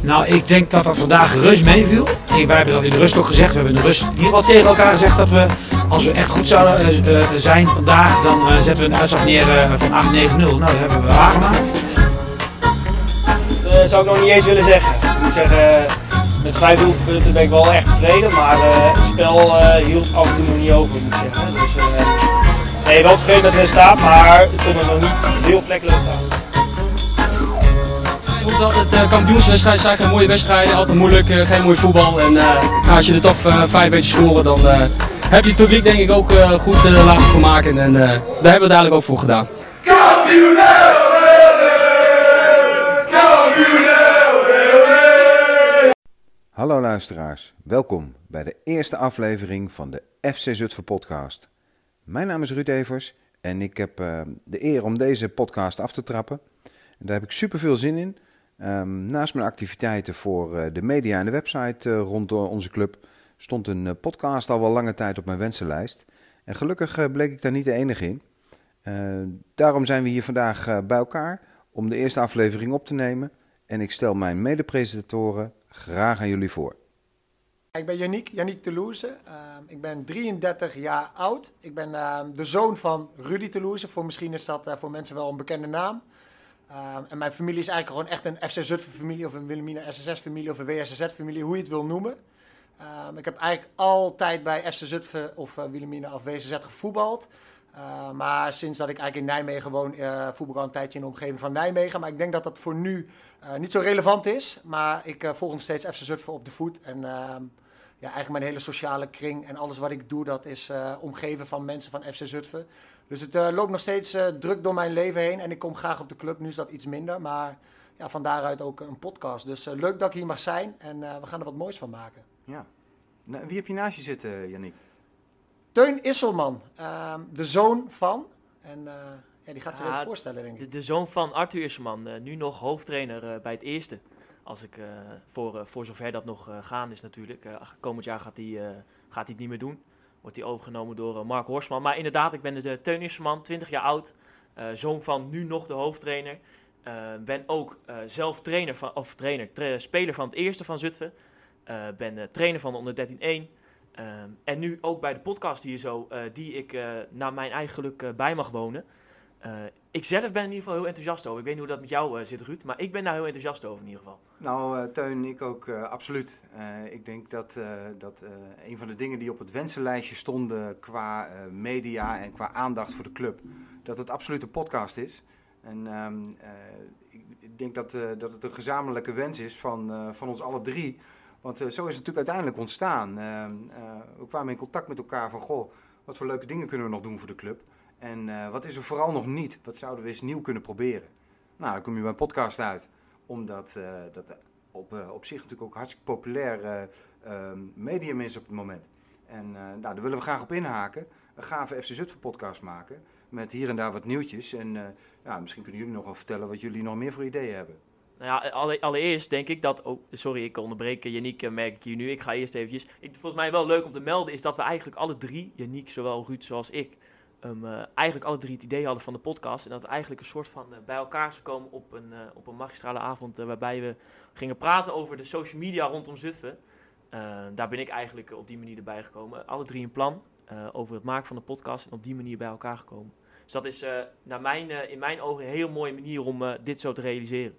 Nou, ik denk dat dat vandaag rust meeviel. Wij hebben dat in de rust ook gezegd. We hebben in de rust hier al tegen elkaar gezegd dat we, als we echt goed zouden eh, eh, zijn vandaag, dan eh, zetten we een uitslag neer van 8-9-0. Nou, dat hebben we waargemaakt. Dat zou ik nog niet eens willen zeggen. Ik moet zeggen, met vijf doelpunten ben ik wel echt tevreden. Maar het spel hield af en toe nog niet over, moet ik zeggen. Dus nee, wel tevreden met het resultaat, maar ik vond het nog niet heel vlekkeloos gaan. Omdat het uh, kampioenswedstrijden zijn geen mooie wedstrijden, altijd moeilijk, eh, geen mooi voetbal. En eh, als je er toch eh, vijf weet scoren, dan eh, heb je het publiek denk ik ook eh, goed eh, laten vermaken. En eh, daar hebben we het eigenlijk ook voor gedaan. Hallo luisteraars, welkom bij de eerste aflevering van de FC Zutphen podcast. Mijn naam is Ruud Evers en ik heb eh, de eer om deze podcast af te trappen. En daar heb ik super veel zin in. Ehm, naast mijn activiteiten voor eh, de media en de website eh, rond eh, onze club stond een podcast al wel lange tijd op mijn wensenlijst. En gelukkig bleek ik daar niet de enige in. Eh, daarom zijn we hier vandaag bij elkaar om de eerste aflevering op te nemen. En ik stel mijn mede-presentatoren graag aan jullie voor. Ik ben Yannick, Yannick Toulouse. Ehm, ik ben 33 jaar oud. Ik ben ehm, de zoon van Rudy Toulouse. Voor misschien is dat voor mensen wel een bekende naam. Ehm, en mijn familie is eigenlijk gewoon echt een FC Zutphen familie of een Wilhelmina SSS familie of een WSSZ familie, hoe je het wil noemen. Ehm, ik heb eigenlijk altijd bij FC Zutphen of uh, Wilhelmina of WSSZ gevoetbald. Uh, maar sinds dat ik eigenlijk in Nijmegen woon, uh, voetbal al een tijdje in de omgeving van Nijmegen. Maar ik denk dat dat voor nu uh, niet zo relevant is. Maar ik volg nog steeds FC Zutphen op de voet. En ehm, ja, eigenlijk mijn hele sociale kring en alles wat ik doe, dat is uh, omgeven van mensen van FC Zutphen. Dus het uh, loopt nog steeds uh, druk door mijn leven heen en ik kom graag op de club. Nu is dat iets minder, maar ja, van daaruit ook een podcast. Dus uh, leuk dat ik hier mag zijn en we gaan er wat moois van maken. Ja. Nou, wie heb je naast je zitten, Yannick? Teun Isselman, de zoon van. En ja, die gaat zich Ja, even voorstellen, denk ik. De, de zoon van Arthur Isselman, eh, nu nog hoofdtrainer eh, bij het eerste. Als ik, eh, voor, eh, voor zover dat nog eh, gaan is natuurlijk. Komend jaar gaat hij, gaat het niet meer doen. Wordt hij overgenomen door Mark Horsman. Maar inderdaad, ik ben dus de Teun Isselman, 20 jaar oud. zoon van nu nog de hoofdtrainer. Ben ook zelf trainer van, of trainer, tra- speler van het eerste van Zutphen. Ben trainer van de onder 13-1. Eh, en nu ook bij de podcast hier zo, die ik eh, naar mijn eigen geluk bij mag wonen. Eh, ik zelf ben in ieder geval heel enthousiast over. Ik weet niet hoe dat met jou eh, zit, Ruud, maar ik ben daar heel enthousiast over in ieder geval. Nou, uh, Teun, ik ook absoluut. Ik denk dat, dat een van de dingen die op het wensenlijstje stonden qua media en qua aandacht voor de club, dat het absoluut een podcast is. En ik, ik, denk dat, dat het een gezamenlijke wens is van, van ons alle drie. Want zo is het natuurlijk uiteindelijk ontstaan. Ehm, we kwamen in contact met elkaar van, goh, wat voor leuke dingen kunnen we nog doen voor de club? En uh, wat is er vooral nog niet? Wat zouden we eens nieuw kunnen proberen? Nou, dan kom je bij een podcast uit. Omdat uh, dat op, uh, op zich natuurlijk ook hartstikke populair medium is op het moment. En nou, daar willen we graag op inhaken. Een gave FC Zutphen podcast maken. Met hier en daar wat nieuwtjes. En ja, misschien kunnen jullie nog wel vertellen wat jullie nog meer voor ideeën hebben. Nou ja, alle, allereerst denk ik dat... Oh, sorry, ik onderbreek Janiek, merk ik hier nu. Ik ga eerst eventjes... Ik, volgens mij wel leuk om te melden is dat we eigenlijk alle drie... Janiek, zowel Ruud zoals ik um, uh, eigenlijk alle drie het idee hadden van de podcast. En dat eigenlijk een soort van uh, bij elkaar zou komen op een, uh, op een magistrale avond. waarbij we gingen praten over de social media rondom Zutphen. daar ben ik eigenlijk op die manier erbij gekomen. Alle drie een plan over het maken van de podcast. En op die manier bij elkaar gekomen. Dus dat is naar mijn, in mijn ogen een heel mooie manier om dit zo te realiseren.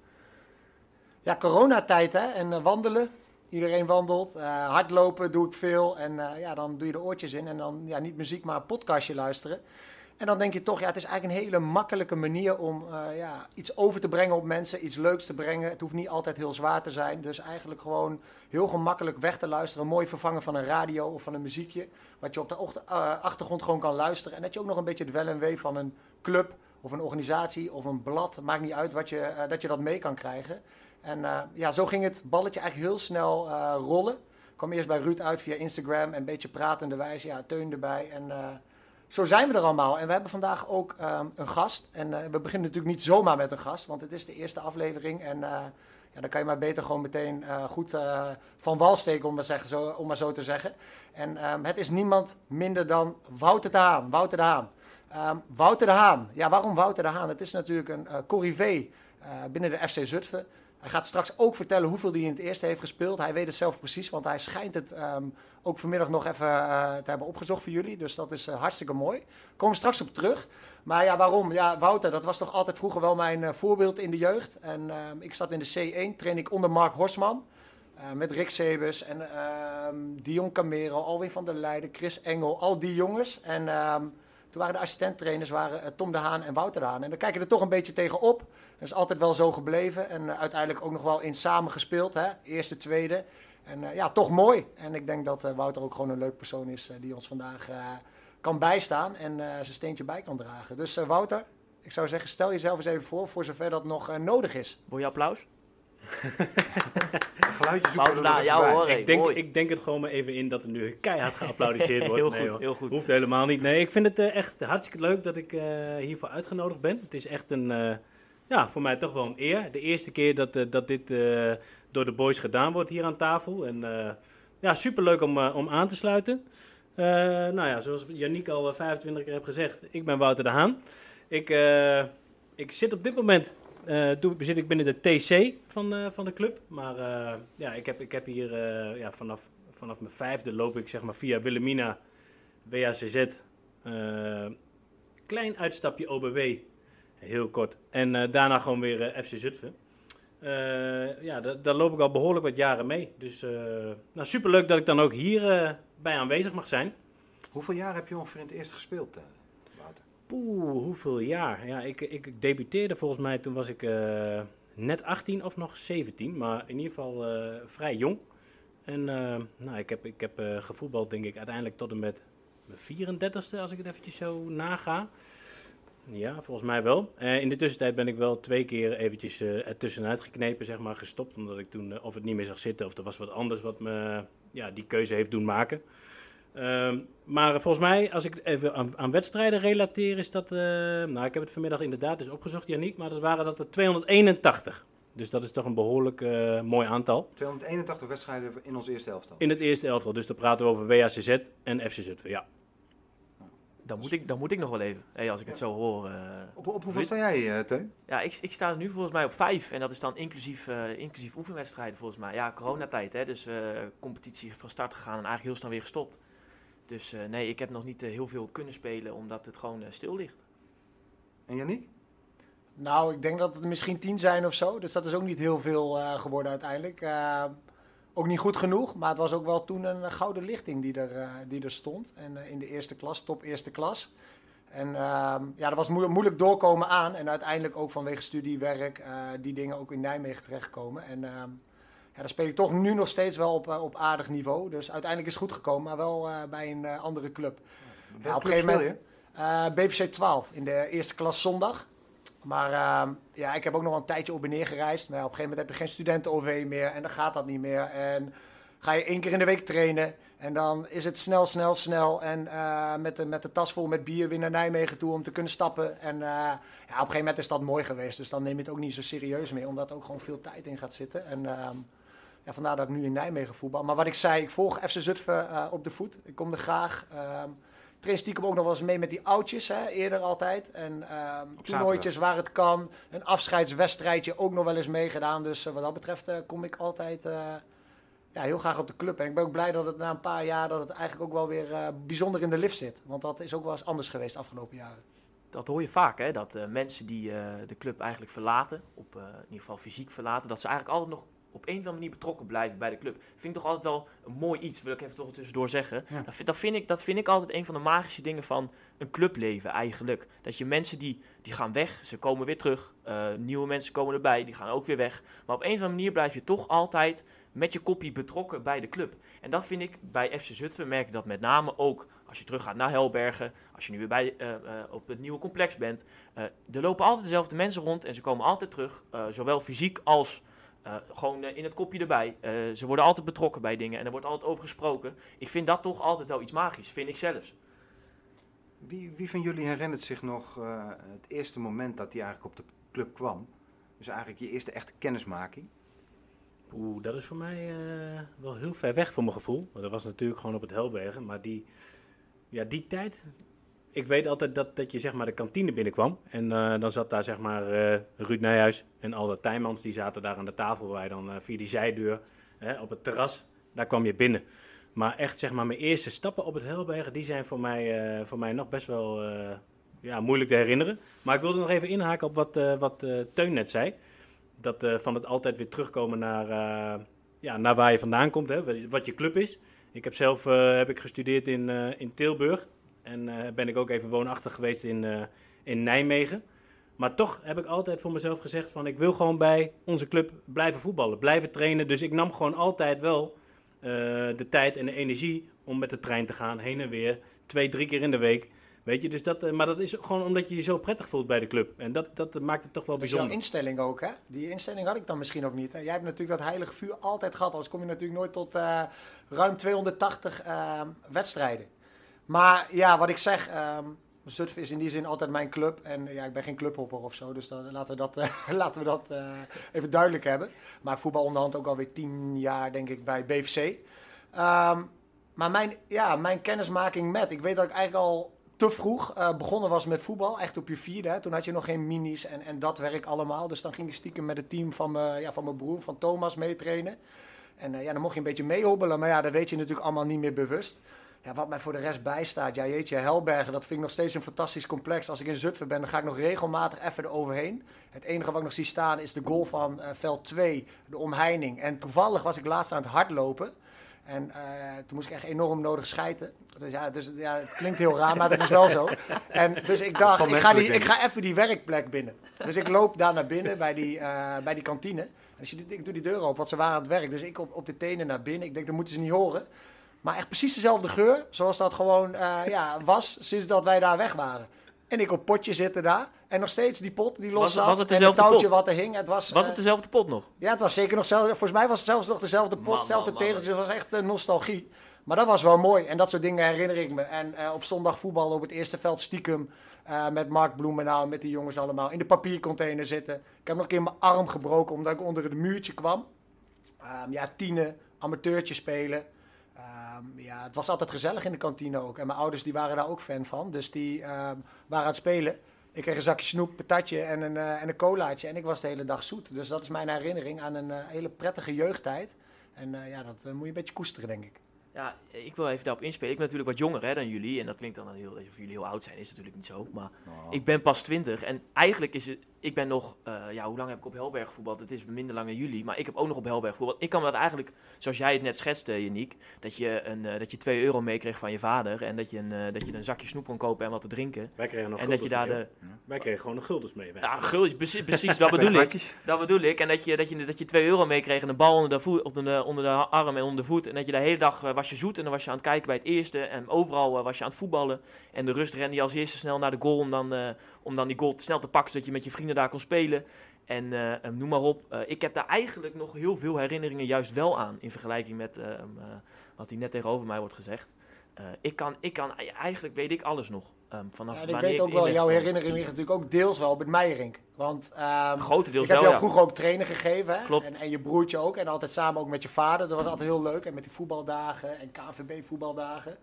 Ja, coronatijd hè. En wandelen. Iedereen wandelt. Uh, hardlopen doe ik veel. En uh, ja, dan doe je de oortjes in. En dan ja, niet muziek, maar podcastje luisteren. En dan denk je toch, ja, het is eigenlijk een hele makkelijke manier om uh, ja, iets over te brengen op mensen. Iets leuks te brengen. Het hoeft niet altijd heel zwaar te zijn. Dus eigenlijk gewoon heel gemakkelijk weg te luisteren. Mooi vervangen van een radio of van een muziekje. Wat je op de achtergrond gewoon kan luisteren. En dat je ook nog een beetje het wel en wee van een club of een organisatie of een blad. Maakt niet uit wat je, dat je dat mee kan krijgen. En uh, ja, zo ging het balletje eigenlijk heel snel uh, rollen. Ik kwam eerst bij Ruud uit via Instagram en een beetje pratende wijze. Ja, Teun erbij. En uh, zo zijn we er allemaal. En we hebben vandaag ook um, een gast. En we beginnen natuurlijk niet zomaar met een gast, want het is de eerste aflevering. En ja, dan kan je maar beter gewoon meteen goed van wal steken, om maar, zeggen, zo, om maar zo te zeggen. En um, het is niemand minder dan Wouter de Haan. Wouter de Haan. Um, Wouter de Haan. Ja, waarom Wouter de Haan? Het is natuurlijk een uh, binnen de FC Zutphen. Hij gaat straks ook vertellen hoeveel hij in het eerste heeft gespeeld. Hij weet het zelf precies, want hij schijnt het ehm, ook vanmiddag nog even uh, te hebben opgezocht voor jullie. Dus dat is uh, hartstikke mooi. Komen we straks op terug. Maar ja, waarom? Ja, Wouter, dat was toch altijd vroeger wel mijn uh, voorbeeld in de jeugd. En ehm, ik zat in de C1, train ik onder Mark Horsman. met Rick Sebus en ehm, Dion Camero, Alwin van der Leijden, Chris Engel, al die jongens. En toen waren de assistenttrainers waren, uh, Tom de Haan en Wouter de Haan. En dan kijk je er toch een beetje tegenop. Dat is altijd wel zo gebleven. En uh, uiteindelijk ook nog wel in samen gespeeld. Hè? Eerste, tweede. En uh, ja, toch mooi. En ik denk dat Wouter ook gewoon een leuk persoon is die ons vandaag kan bijstaan en zijn steentje bij kan dragen. Dus Wouter, ik zou zeggen, stel jezelf eens even voor, voor zover dat nog nodig is. Wil je applaus? Geluidjes zoeken we ja, hoor, ik, denk, ik denk het gewoon maar even in dat er nu keihard geapplaudiseerd wordt. heel nee, goed, heel goed. Hoeft helemaal niet. Nee, ik vind het uh, echt hartstikke leuk dat ik uh, hiervoor uitgenodigd ben. Het is echt een, uh, ja, voor mij toch wel een eer. De eerste keer dat, dat dit door de boys gedaan wordt hier aan tafel. En ja, superleuk om, om aan te sluiten. nou ja, zoals Janiek al 25 keer heeft gezegd, ik ben Wouter de Haan. Ik, ik zit op dit moment uh, doe, zit ik binnen de TC van, uh, van de club. Maar uh, ja, ik heb, ik heb hier ja, vanaf, vanaf mijn vijfde loop ik zeg maar via Willemina, WACZ, klein uitstapje OBW, heel kort. En daarna gewoon weer FC Zutphen. ja, daar, loop ik al behoorlijk wat jaren mee. Dus nou, superleuk dat ik dan ook hier bij aanwezig mag zijn. Hoeveel jaar heb je ongeveer in het eerste gespeeld? Hoeveel jaar? Ja, ik, ik debuteerde volgens mij toen was ik uh, net 18 of nog 17, maar in ieder geval uh, vrij jong. En uh, nou, ik heb, ik heb gevoetbald denk ik uiteindelijk tot en met mijn 34ste, als ik het eventjes zo naga. Ja, volgens mij wel. in de tussentijd ben ik wel twee keer eventjes ertussenuit geknepen, zeg maar, gestopt. Omdat ik toen of het niet meer zag zitten of er was wat anders wat me ja, die keuze heeft doen maken. Um, maar volgens mij, als ik even aan, aan, wedstrijden relateer, is dat. Uh, nou, ik heb het vanmiddag inderdaad dus opgezocht, Janiek, maar dat waren dat er 281. Dus dat is toch een behoorlijk uh, mooi aantal. 281 wedstrijden in ons eerste elftal. In het eerste elftal, dus dan praten we over WACZ en FC Zutphen, ja. Dan moet, ik, dan moet ik nog wel even, hey, als ik het zo hoor. Uh, op, op hoeveel sta jij, uh, Teun? Ja, ik, ik sta nu volgens mij op vijf. En dat is dan inclusief, uh, inclusief oefenwedstrijden volgens mij. Ja, coronatijd, hè, dus competitie van start gegaan en eigenlijk heel snel weer gestopt. Dus uh, nee, ik heb nog niet uh, heel veel kunnen spelen omdat het gewoon uh, stil ligt. En Yannick? Nou, ik denk dat het misschien tien zijn of zo. Dus dat is ook niet heel veel geworden uiteindelijk. ook niet goed genoeg, maar het was ook wel toen een gouden lichting die er, die er stond. En in de eerste klas, top eerste klas. En ehm, ja, dat was moeilijk doorkomen aan. En uiteindelijk ook vanwege studiewerk die dingen ook in Nijmegen terechtkomen. En ehm, ja, dan speel ik toch nu nog steeds wel op, eh, op aardig niveau. Dus uiteindelijk is het goed gekomen, maar wel uh, bij een uh, andere club. Ja, op een gegeven moment BVC 12 in de eerste klas zondag. Maar uh, ja, ik heb ook nog een tijdje op en neer gereisd. Maar op een gegeven moment heb je geen studenten-OV meer en dan gaat dat niet meer. En ga je één keer in de week trainen en dan is het snel, snel, snel. En uh, met, de, met de tas vol met bier weer naar Nijmegen toe om te kunnen stappen. En uh, ja, op een gegeven moment is dat mooi geweest. Dus dan neem je het ook niet zo serieus meer, omdat er ook gewoon veel tijd in gaat zitten. En uh, ja, vandaar dat ik nu in Nijmegen voetbal. Maar wat ik zei, ik volg FC Zutphen uh, op de voet. Ik kom er graag. Um, train stiekem ook nog wel eens mee met die oudjes, hè, eerder altijd. En um, toernooitjes waar het kan. Een afscheidswedstrijdje ook nog wel eens meegedaan. Dus uh, wat dat betreft uh, kom ik altijd ja, heel graag op de club. En ik ben ook blij dat het na een paar jaar dat het eigenlijk ook wel weer bijzonder in de lift zit. Want dat is ook wel eens anders geweest de afgelopen jaren. Dat hoor je vaak, hè? dat mensen die de club eigenlijk verlaten, op in ieder geval fysiek verlaten, dat ze eigenlijk altijd nog op een of andere manier betrokken blijven bij de club. Vind ik toch altijd wel een mooi iets, wil ik even toch tussendoor zeggen. Dat, vind, dat, vind ik, dat vind ik altijd een van de magische dingen van een clubleven eigenlijk. Dat je mensen die, die gaan weg, ze komen weer terug. Uh, nieuwe mensen komen erbij, die gaan ook weer weg. Maar op een of andere manier blijf je toch altijd met je koppie betrokken bij de club. En dat vind ik bij FC Zutphen, merk ik dat met name ook als je terug gaat naar Helbergen, als je nu weer bij, uh, uh, op het nieuwe complex bent. Er lopen altijd dezelfde mensen rond en ze komen altijd terug, zowel fysiek als uh, gewoon uh, in het kopje erbij. Uh, ze worden altijd betrokken bij dingen en er wordt altijd over gesproken. Ik vind dat toch altijd wel iets magisch, vind ik zelfs. Wie, wie van jullie herinnert zich nog het eerste moment dat hij eigenlijk op de club kwam? Dus eigenlijk je eerste echte kennismaking? Oeh, dat is voor mij wel heel ver weg voor mijn gevoel. Dat was natuurlijk gewoon op het Helbergen. Maar die, ja, die tijd, ik weet altijd dat, dat je zeg maar de kantine binnenkwam. En eh, dan zat daar zeg maar eh, Ruud Nijhuis en alle Tijmans. Die zaten daar aan de tafel waar je dan eh, via die zijdeur hè, op het terras, daar kwam je binnen. Maar echt zeg maar mijn eerste stappen op het Helbergen, die zijn voor mij, voor mij nog best wel ja, moeilijk te herinneren. Maar ik wilde nog even inhaken op wat, wat Teun net zei. Dat van het altijd weer terugkomen naar, ja, naar waar je vandaan komt, hè, wat- je club is. Ik heb zelf heb ik gestudeerd in, in Tilburg. En eh, ben ik ook even woonachtig geweest in, eh, in Nijmegen. Maar toch heb ik altijd voor mezelf gezegd van ik wil gewoon bij onze club blijven voetballen, blijven trainen. Dus ik nam gewoon altijd wel eh, de tijd en de energie om met de trein te gaan, heen en weer, twee, drie keer in de week. Weet je, dus dat, maar dat is gewoon omdat je je zo prettig voelt bij de club. En dat, dat maakt het toch wel Dat is jouw bijzonder. instelling ook, hè? Die instelling had ik dan misschien ook niet. Hè? Jij hebt natuurlijk dat heilige vuur altijd gehad, anders kom je natuurlijk nooit tot ruim 280 eh, wedstrijden. Maar ja, wat ik zeg, ehm Zutphen is in die zin altijd mijn club. En ja, ik ben geen clubhopper of zo, dus dan, laten we dat, eh, laten we dat eh, even duidelijk hebben. Maar ik voetbal onderhand ook alweer tien jaar, denk ik, bij BVC. Ehm, maar mijn, ja, mijn kennismaking met, ik weet dat ik eigenlijk al te vroeg eh, begonnen was met voetbal, echt op je vierde. Toen had je nog geen minis en, en dat werk allemaal. Dus dan ging je stiekem met het team van, ja, van mijn broer, van Thomas, meetrainen. En eh, ja, dan mocht je een beetje meehobbelen, maar ja, dat weet je natuurlijk allemaal niet meer bewust. Ja, wat mij voor de rest bijstaat, ja jeetje, Helbergen, dat vind ik nog steeds een fantastisch complex. Als ik in Zutphen ben, dan ga ik nog regelmatig even eroverheen. Het enige wat ik nog zie staan is de goal van eh, veld 2, de omheining. En toevallig was ik laatst aan het hardlopen. En eh, toen moest ik echt enorm nodig schijten. Dus ja, dus, ja, het klinkt heel raar, maar dat is wel zo. En dus ik dacht, ik ga, die, ik ga even die werkplek binnen. Dus ik loop daar naar binnen bij die, eh, bij die kantine. En ik doe die deur open, want ze waren aan het werk. Dus ik op, op de tenen naar binnen. Ik denk, dat moeten ze niet horen. Maar echt precies dezelfde geur, zoals dat gewoon eh, ja, was sinds dat wij daar weg waren. En ik op potje zitten daar. En nog steeds die pot die los Was- zat. was het en dezelfde touwtje pot? wat er hing. Het was, Was eh, het dezelfde pot nog? ja, het was zeker nog zelfs. Volgens mij was het zelfs nog dezelfde pot, man. tegeltje. Het was echt eh, nostalgie. Maar dat was wel mooi. En dat soort dingen herinner ik me. En eh, op zondag voetbal op het eerste veld stiekem. eh, met Mark Bloemendaal, met die jongens allemaal. In de papiercontainer zitten. Ik heb nog een keer mijn arm gebroken omdat ik onder het muurtje kwam. Ehm, ja, tienen, amateurtje spelen. Ehm, ja, het was altijd gezellig in de kantine ook. En mijn ouders die waren daar ook fan van. Dus die ehm, waren aan het spelen. Ik kreeg een zakje snoep, patatje en een, eh, en een colaatje. En ik was de hele dag zoet. Dus dat is mijn herinnering aan een eh, hele prettige jeugdtijd. En eh, ja, dat moet je een beetje koesteren, denk ik. Ja, ik wil even daarop inspelen. Ik ben natuurlijk wat jonger hè, dan jullie. En dat klinkt dan heel, alsof jullie heel oud zijn. Is natuurlijk niet zo. Maar ik ben pas 20. En eigenlijk is het... Ik ben nog... eh, ja, hoe lang heb ik op Helberg gevoetbald? Het is minder lang dan jullie. Maar ik heb ook nog op Helberg gevoetbald. Ik kan me dat eigenlijk... Zoals jij het net schetste, Janiek. Dat je, een, eh, dat je 2 euro meekreeg van je vader. En dat je, een, eh, dat je een zakje snoep kon kopen en wat te drinken. Wij kregen nog En dat je guldens daar mee, de... Wij kregen gewoon nog guldens mee. wij. Ja, gultjes, precies, precies dat bedoel ik. Dat bedoel ik. En dat je, dat je, dat je 2 euro meekreeg en een bal onder de, voet, onder, de, onder de arm en onder de voet. En dat je de hele dag was je zoet en dan was je aan het kijken bij het eerste. En overal was je aan het voetballen. En de rust rende je als eerste snel naar de goal om dan, om dan die goal snel te pakken. Zodat je met je vrienden daar kon spelen. En eh, eh, noem maar op. Eh, ik heb daar eigenlijk nog heel veel herinneringen juist wel aan. In vergelijking met wat hier net tegenover mij wordt gezegd. Ik, kan, ik kan, eigenlijk weet ik alles nog. ehm, vanaf Ja, en ik weet ook wel, jouw herinnering ligt natuurlijk ook deels wel op het Meijerink. Want ehm, Grotendeels ik heb wel, jou ja. vroeger ook trainen gegeven. Hè? Klopt. En, en je broertje ook. En altijd samen ook met je vader. Dat was altijd heel leuk. En met die voetbaldagen en KVB voetbaldagen.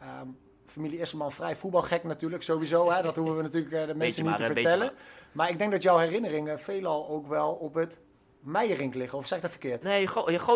Ehm, familie Isselman vrij voetbalgek natuurlijk, sowieso. Hè? Dat hoeven we natuurlijk eh, de mensen maar, niet te beetje vertellen. Maar ik denk dat jouw herinneringen veelal ook wel op het Meijerink liggen. Of zeg dat verkeerd? Nee,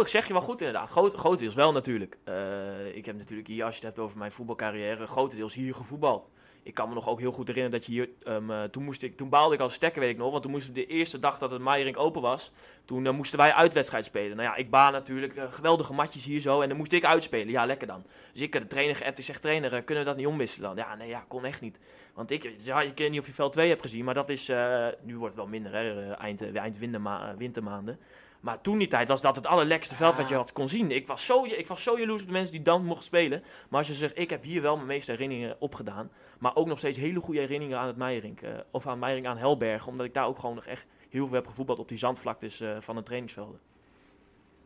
zeg je wel goed inderdaad. Groot, grotendeels wel natuurlijk. Eh, ik heb natuurlijk hier, als je het hebt over mijn voetbalcarrière, grotendeels hier gevoetbald. Ik kan me nog ook heel goed herinneren dat je hier, ehm, eh, toen, moest ik, toen baalde ik als stekker, weet ik nog. Want toen moesten we de eerste dag dat het Meijerink open was, toen eh, moesten wij uitwedstrijd spelen. Nou ja, ik baal natuurlijk, geweldige matjes hier zo. En dan moest ik uitspelen. Ja, lekker dan. Dus ik de trainer geappt, ik zeg trainer, kunnen we dat niet omwisselen dan? Ja, nee, ja, kon echt niet. Want ik, ja, ik weet niet of je veld 2 hebt gezien, maar dat is, eh, nu wordt het wel minder, hè, eh, eind, eh, eind winterma- wintermaanden. Maar toen die tijd was dat het allerlekste veld wat je had kon zien. Ik was, zo, ik was zo jaloers op de mensen die dan mochten spelen. Maar als je zegt, ik heb hier wel mijn meeste herinneringen opgedaan. Maar ook nog steeds hele goede herinneringen aan het Meijerink. eh, of aan Meijerink aan Helberg. Omdat ik daar ook gewoon nog echt heel veel heb gevoetbald op die zandvlaktes van de trainingsvelden.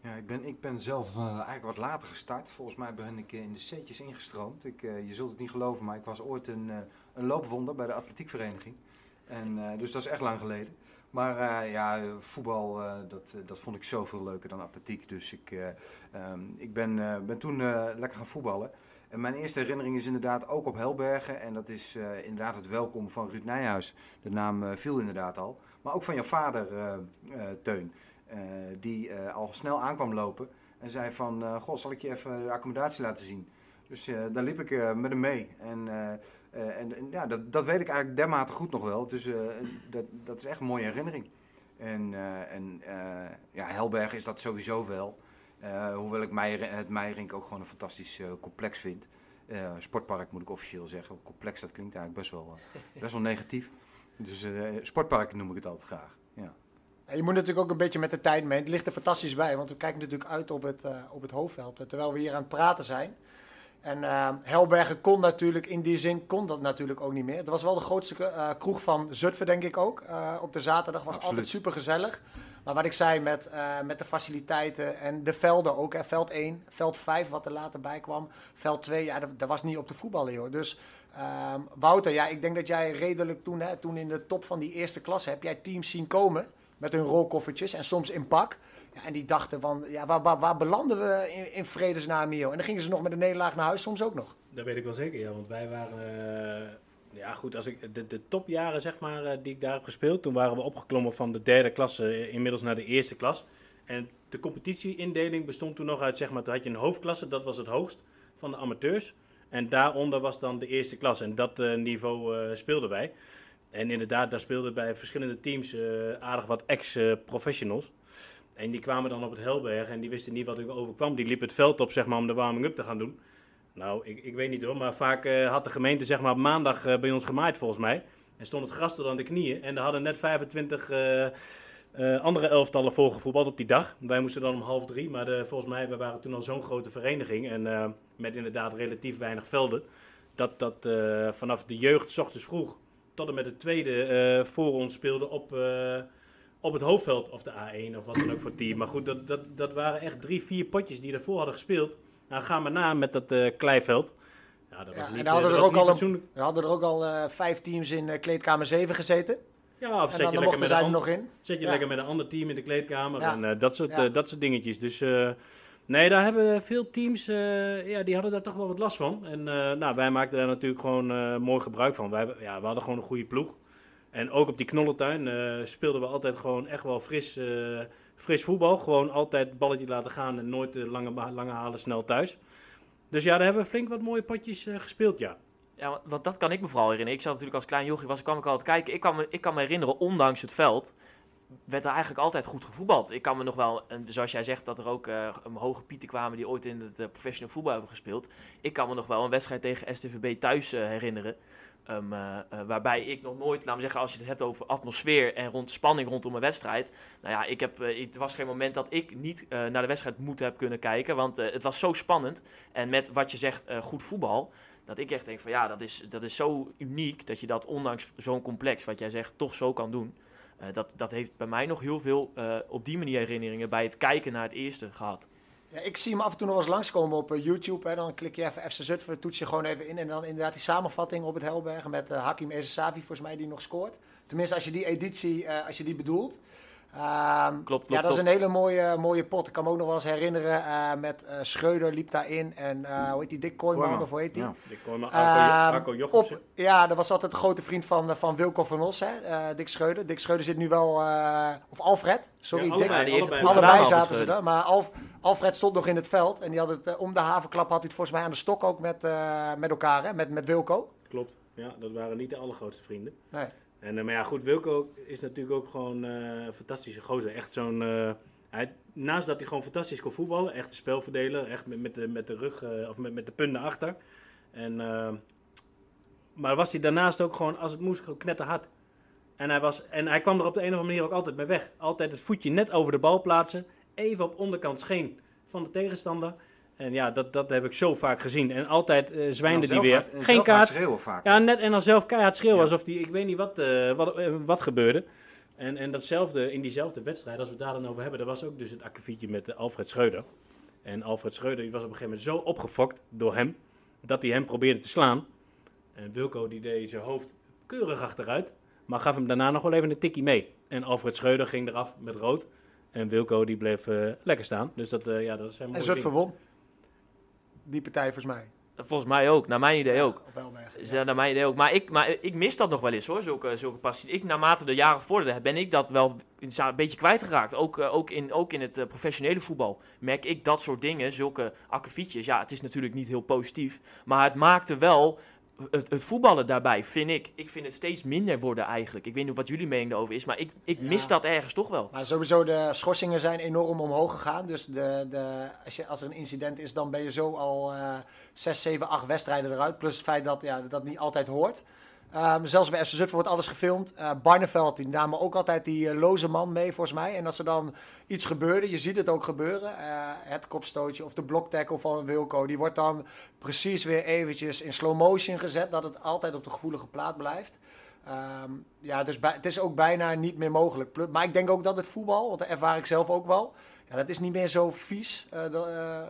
Ja, ik ben, ik ben zelf eh, eigenlijk wat later gestart. Volgens mij ben ik eh, in de C'tjes ingestroomd. Ik, eh, je zult het niet geloven, maar ik was ooit een, eh, een loopwonder bij de atletiekvereniging. En, dus dat is echt lang geleden. Maar ja, voetbal, dat, dat vond ik zoveel leuker dan atletiek. Dus ik, eh, ehm, ik ben, ben toen lekker gaan voetballen. En mijn eerste herinnering is inderdaad ook op Helbergen. En dat is inderdaad het welkom van Ruud Nijhuis. De naam viel inderdaad al. Maar ook van jouw vader, Teun. Eh, die eh, al snel aankwam lopen. En zei van, eh, goh, zal ik je even de accommodatie laten zien? Dus eh, daar liep ik met hem mee. En, en, ja, dat, dat weet ik eigenlijk dermate goed nog wel. Dus dat, dat is echt een mooie herinnering. En, en ja, Helberg is dat sowieso wel. Hoewel ik Meijer, het Meijerink ook gewoon een fantastisch complex vind. Sportpark moet ik officieel zeggen. Complex, dat klinkt eigenlijk best wel, best wel negatief. Dus sportpark noem ik het altijd graag. Ja. En je moet natuurlijk ook een beetje met de tijd mee. Het ligt er fantastisch bij, want we kijken natuurlijk uit op het, eh, op het hoofdveld. eh, terwijl we hier aan het praten zijn. En eh, Helbergen kon natuurlijk, in die zin kon dat natuurlijk ook niet meer. Het was wel de grootste kroeg van Zutphen, denk ik ook. Op de zaterdag was Absoluut. altijd super gezellig. Maar wat ik zei met, met de faciliteiten en de velden ook. Hè, veld 1, veld 5 wat er later bij kwam. Veld 2, ja, dat, dat was niet op te voetballen joh. Dus ehm, Wouter, ja, ik denk dat jij redelijk toen, hè, toen in de top van die eerste klasse... heb jij teams zien komen met hun rolkoffertjes en soms in pak. Ja, en die dachten van, ja, waar, waar, waar belanden we in, in vredesnaam hier? En dan gingen ze nog met een nederlaag naar huis, soms ook nog. Dat weet ik wel zeker, ja. Want wij waren... eh, ja, goed, als ik, de, de topjaren zeg maar, eh, die ik daar heb gespeeld... toen waren we opgeklommen van de derde klasse eh, inmiddels naar de eerste klas. En de competitieindeling bestond toen nog uit, zeg maar... toen had je een hoofdklasse, dat was het hoogst van de amateurs. En daaronder was dan de eerste klas. En dat niveau speelden wij. En inderdaad, daar speelden bij verschillende teams eh, aardig wat ex-professionals. En die kwamen dan op het Helberg en die wisten niet wat er overkwam. Die liepen het veld op zeg maar, om de warming-up te gaan doen. Nou, ik, ik weet niet hoor, maar vaak eh, had de gemeente zeg maar, op maandag eh, bij ons gemaaid volgens mij. En stond het gras tot aan de knieën. En er hadden net 25 eh, eh, andere elftallen volgevoetbald op die dag. Wij moesten dan om half drie, maar volgens mij we waren toen al zo'n grote vereniging. En met inderdaad relatief weinig velden. Dat, dat vanaf de jeugd, s ochtends vroeg, tot en met de tweede eh, voor ons speelde op, eh, op het hoofdveld. Of de A1 of wat dan ook voor team. Maar goed, dat, dat, dat waren echt drie, vier potjes die daarvoor hadden gespeeld. Nou, ga maar na met dat eh, kleiveld. Ja, dat was Ja, niet, en daar hadden er ook al een-. We hadden er ook al vijf teams in eh, kleedkamer 7 gezeten. Ja, of zet dan je, lekker met, een nog in. zet je Ja. lekker met een ander team in de kleedkamer Ja. en dat, soort, dat soort dingetjes. Dus nee, daar hebben veel teams, eh, ja, die hadden daar toch wel wat last van. En eh, nou, wij maakten daar natuurlijk gewoon eh, mooi gebruik van. Wij, ja, we hadden gewoon een goede ploeg. En ook op die knollentuin speelden we altijd gewoon echt wel fris, fris voetbal. Gewoon altijd balletje laten gaan en nooit de lange, lange halen snel thuis. Dus ja, daar hebben we flink wat mooie potjes eh, gespeeld, ja. Ja, want- dat kan ik me vooral herinneren. Ik zat natuurlijk als klein jochie, was, kwam ik altijd kijken. Ik ik kan me herinneren, ondanks het veld, werd er eigenlijk altijd goed gevoetbald. Ik kan me nog wel, en zoals jij zegt, dat er ook een hoge pieten kwamen die ooit in het eh, professional voetbal hebben gespeeld. Ik kan me nog wel een wedstrijd tegen STVB thuis eh, herinneren. Ehm, eh, eh, waarbij ik nog nooit, laat me zeggen, als je het hebt over atmosfeer en rond spanning rondom een wedstrijd. Nou ja, ik heb, het was geen moment dat ik niet naar de wedstrijd moeten heb kunnen kijken. Want het was zo spannend. En met wat je zegt, goed voetbal. Dat ik echt denk van ja, dat is, dat is zo uniek dat je dat ondanks zo'n complex, wat jij zegt, toch zo kan doen. Eh, dat, dat heeft bij mij nog heel veel eh, op die manier herinneringen bij het kijken naar het eerste gehad. Ja, ik zie hem af en toe nog eens langskomen op eh, YouTube. Hè. Dan klik je even FC Zutphen, toets je gewoon even in. En dan inderdaad die samenvatting op het Helbergen met Hakim Ezesavi, volgens mij, die nog scoort. Tenminste, als je die editie, als je die bedoelt. Ehm, klopt, Ja, dat klopt. is een hele mooie, mooie pot. Ik kan me ook nog wel eens herinneren eh, met eh, Schreuder liep daarin. En eh, hoe heet die, Dick Kooijman, Kooijman, of hoe heet die? ja. Kon maar Ehm, Arco, op, ja, dat was altijd een grote vriend van, van Wilco van Os, hè? eh, Dick Schreuder. Dick Schreuder zit nu wel, eh, of Alfred, sorry, Ja, Dick. allebei, allebei. Allebei zaten ze er, maar Alf, Alfred stond nog in het veld. En die had het om de havenklap had hij het volgens mij aan de stok ook met, eh, met elkaar, hè? Met, met Wilco. Klopt, ja, dat waren niet de allergrootste vrienden. Nee. En, eh, maar ja, goed, Wilco is natuurlijk ook gewoon eh, een fantastische gozer. Echt zo'n... eh, hij, naast dat hij gewoon fantastisch kon voetballen, echt een spelverdeler, echt met, met, de, met de rug of met, met de punten achter. En, maar was hij daarnaast ook gewoon, als het moest, knetterhard. En hij, was, en hij kwam er op de een of andere manier ook altijd mee weg. Altijd het voetje net over de bal plaatsen, even op onderkant scheen van de tegenstander. En ja, dat, dat heb ik zo vaak gezien. En altijd eh zwijnde die weer. Geen kaart. schreeuwen vaak. Ja, net en dan zelf keihard schreeuwen. Ja. Alsof die, ik weet niet wat, eh, wat, eh, wat gebeurde. En, en datzelfde, in diezelfde wedstrijd, als we het daar dan over hebben, dat was ook dus het akkefietje met Alfred Schreuder. En Alfred Schreuder die was op een gegeven moment zo opgefokt door hem, dat hij hem probeerde te slaan. En Wilco die deed zijn hoofd keurig achteruit, maar gaf hem daarna nog wel even een tikkie mee. En Alfred Schreuder ging eraf met rood. En Wilco die bleef lekker staan. Dus dat, eh, ja, dat zijn En mooie Zutphen dingen. won. Die partij volgens mij. Volgens mij ook, naar mijn idee ook. Naar mijn idee ook. Maar ik, maar ik mis dat nog wel eens hoor, zulke, zulke passies. Ik, naarmate de jaren vorderden, ben ik dat wel een beetje kwijtgeraakt. Ook, eh, ook, in, ook in het eh, professionele voetbal merk ik dat soort dingen, zulke akkefietjes. Ja, het is natuurlijk niet heel positief. Maar het maakte wel het, het voetballen daarbij, vind ik. Ik vind het steeds minder worden eigenlijk. Ik weet niet wat jullie mening erover is, maar ik, ik mis dat ergens toch wel. Maar sowieso, de schorsingen zijn enorm omhoog gegaan. Dus de, de, als, je, als er een incident is, dan ben je zo al eh 6, 7, 8 wedstrijden eruit. Plus het feit dat ja, dat niet altijd hoort. Ehm, zelfs bij FC Zutphen wordt alles gefilmd. Eh Barneveld, die namen ook altijd die eh, loze man mee, volgens mij. En als er dan iets gebeurde, je ziet het ook gebeuren. eh, het kopstootje of de bloktackle van Wilco, die wordt dan precies weer eventjes in slow motion gezet. Dat het altijd op de gevoelige plaat blijft. Ehm, ja, dus het is ook bijna niet meer mogelijk. Maar ik denk ook dat het voetbal, want dat ervaar ik zelf ook wel. Ja, dat is niet meer zo vies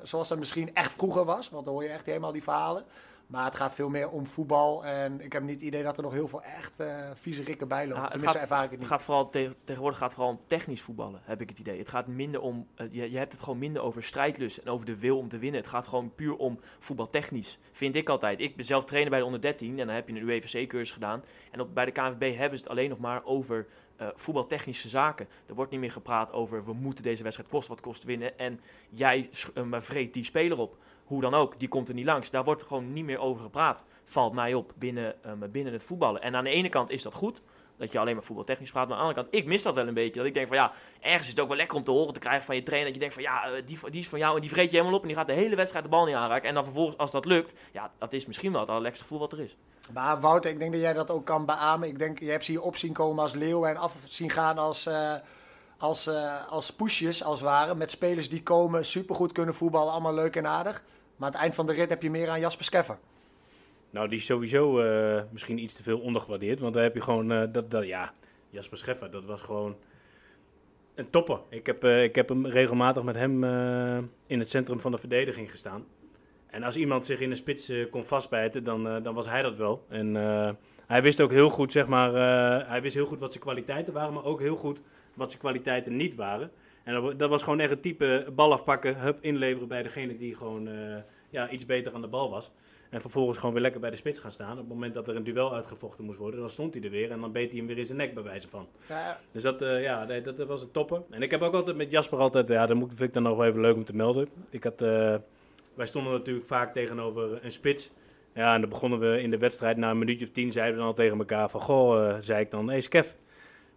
zoals dat misschien echt vroeger was. Want dan hoor je echt helemaal die verhalen. Maar het gaat veel meer om voetbal. En ik heb niet het idee dat er nog heel veel echt eh vieze rikken bij lopen. Tenminste, gaat- ervaar ik het niet. gaat vooral te- tegenwoordig gaat het vooral om technisch voetballen, heb ik het idee. Het gaat minder om, eh, je, je hebt het gewoon minder over strijdlust en over de wil om te winnen. Het gaat gewoon puur om voetbaltechnisch, vind ik altijd. Ik ben zelf trainer bij de onder 13 en dan heb je een UEVC-cursus gedaan. En op, bij de KNVB hebben ze het alleen nog maar over eh, voetbaltechnische zaken. Er wordt niet meer gepraat over we moeten deze wedstrijd kost wat kost winnen en jij maar vreet die speler op. Hoe dan ook, die komt er niet langs. Daar wordt gewoon niet meer over gepraat. Valt mij op binnen, eh, binnen het voetballen. En aan de ene kant is dat goed. Dat je alleen maar voetbaltechnisch praat. Maar aan de andere kant, ik mis dat wel een beetje. Dat ik denk van ja, ergens is het ook wel lekker om te horen te krijgen van je trainer. Dat je denkt van ja, eh, die, die is van jou en die vreet je helemaal op. En die gaat de hele wedstrijd de bal niet aanraken. En dan vervolgens, als dat lukt, ja, dat is misschien wel het allerlekste gevoel wat er is. Maar Wouter, ik denk dat jij dat ook kan beamen. Ik denk, je hebt ze hier op zien komen als leeuw en af zien gaan als, eh als, als pushjes, als het ware. Met spelers die komen, supergoed kunnen voetballen, allemaal leuk en aardig. Maar aan het eind van de rit heb je meer aan Jasper Skeffer. Nou, die is sowieso eh, misschien iets te veel ondergewaardeerd. Want daar heb je gewoon, eh, dat, dat, ja, Jasper Scheffer, dat was gewoon een topper. Ik heb, eh, ik heb hem regelmatig met hem in het centrum van de verdediging gestaan. En als iemand zich in de spits kon vastbijten, dan, dan was hij dat wel. En hij wist ook heel goed, zeg maar, hij wist heel goed wat zijn kwaliteiten waren, maar ook heel goed wat zijn kwaliteiten niet waren. En dat, wa- dat was gewoon echt een type bal afpakken, hup, inleveren bij degene die gewoon eh, ja, iets beter aan de bal was. En vervolgens gewoon weer lekker bij de spits gaan staan. Op het moment dat er een duel uitgevochten moest worden, dan stond hij er weer. En dan beet hij hem weer in zijn nek, bij wijze van. Ja, Dus dat, eh, ja, dat, dat was een topper. En ik heb ook altijd met Jasper altijd, ja, dat moet, vind ik dan nog wel even leuk om te melden. Ik had, eh, wij stonden natuurlijk vaak tegenover een spits. Ja, en dan begonnen we in de wedstrijd, na een minuutje of tien, zeiden we dan al tegen elkaar van, goh, zei ik dan, hé hey, Skev,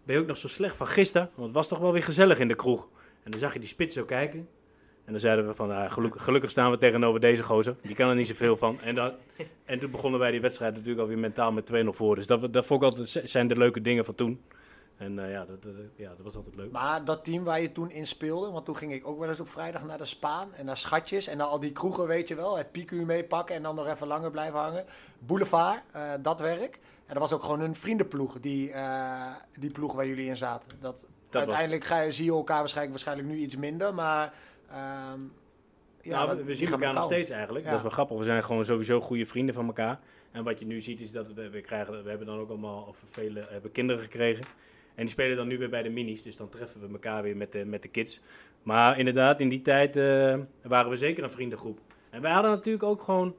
ben je ook nog zo slecht van gisteren? Want het was toch wel weer gezellig in de kroeg. En dan zag je die spits zo kijken. En dan zeiden we van, ah, gelukkig, staan we tegenover deze gozer. Die kan er niet zoveel van. En, dat, en toen begonnen wij die wedstrijd natuurlijk alweer mentaal met 2-0 voor. Dus dat, dat vond ik altijd, zijn de leuke dingen van toen. En eh, ja, dat, ja, dat was altijd leuk. Maar dat team waar je toen in speelde, want toen ging ik ook wel eens op vrijdag naar de Spaan en naar Schatjes en naar al die kroegen, weet je wel. Het piku meepakken en dan nog even langer blijven hangen. Boulevard, eh, dat werk. En dat was ook gewoon een vriendenploeg, die, eh, die ploeg waar jullie in zaten. Dat, uiteindelijk ga je, zie je elkaar waarschijnlijk, waarschijnlijk nu iets minder, maar... ehm, ja, nou, we, zien elkaar nog steeds eigenlijk. Ja. Dat is wel grappig. We zijn gewoon sowieso goede vrienden van elkaar. En wat je nu ziet is dat we, we krijgen, we hebben dan ook allemaal, of vele hebben kinderen gekregen. En die spelen dan nu weer bij de minis. Dus dan treffen we elkaar weer met de, met de kids. Maar inderdaad, in die tijd eh, waren we zeker een vriendengroep. En wij hadden natuurlijk ook gewoon,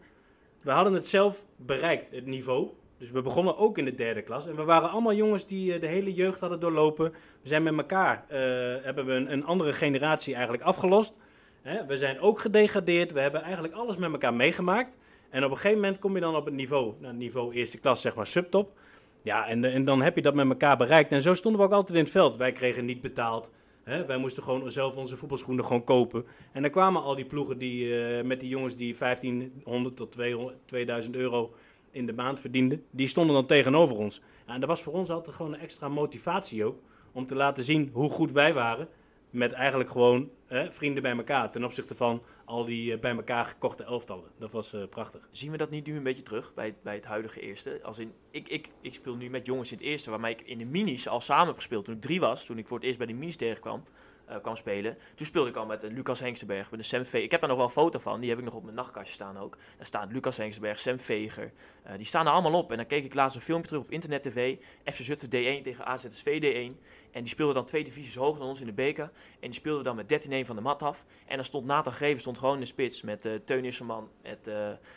we hadden het zelf bereikt, het niveau. Dus we begonnen ook in de derde klas. En we waren allemaal jongens die eh, de hele jeugd hadden doorlopen. We zijn met elkaar, eh, hebben we een, andere generatie eigenlijk afgelost. Hè, we zijn ook gedegradeerd. We hebben eigenlijk alles met elkaar meegemaakt. En op een gegeven moment kom je dan op het niveau, nou, niveau eerste klas, zeg maar subtop. Ja, en, en dan heb je dat met elkaar bereikt. En zo stonden we ook altijd in het veld. Wij kregen niet betaald. Hè? Wij moesten gewoon zelf onze voetbalschoenen gewoon kopen. En dan kwamen al die ploegen die, eh, met die jongens die 1500 tot 200, 2000 euro in de maand verdienden. Die stonden dan tegenover ons. En dat was voor ons altijd gewoon een extra motivatie ook. Om te laten zien hoe goed wij waren. Met eigenlijk gewoon hè, vrienden bij elkaar. Ten opzichte van al die eh, bij elkaar gekochte elftallen. Dat was eh, prachtig. Zien we dat niet nu een beetje terug bij, bij het huidige eerste? Als in, ik, ik, ik speel nu met jongens in het eerste, waarmee ik in de minis al samen heb gespeeld. Toen ik drie was, toen ik voor het eerst bij de minis tegenkwam, eh, kwam spelen. Toen speelde ik al met eh, Lucas Hengstenberg, met de Sam Veger. Ik heb daar nog wel een foto van, die heb ik nog op mijn nachtkastje staan ook. Daar staat Lucas Hengstenberg, Sam Veger. Eh, die staan er allemaal op. En dan keek ik laatst een filmpje terug op internet tv. FC Zutphen D1 tegen AZSV D1. En die speelden dan twee divisies hoger dan ons in de beker. En die speelden dan met 13-1 van de mat af. En dan stond Nathan Greven stond gewoon in de spits met Teun Isserman, met,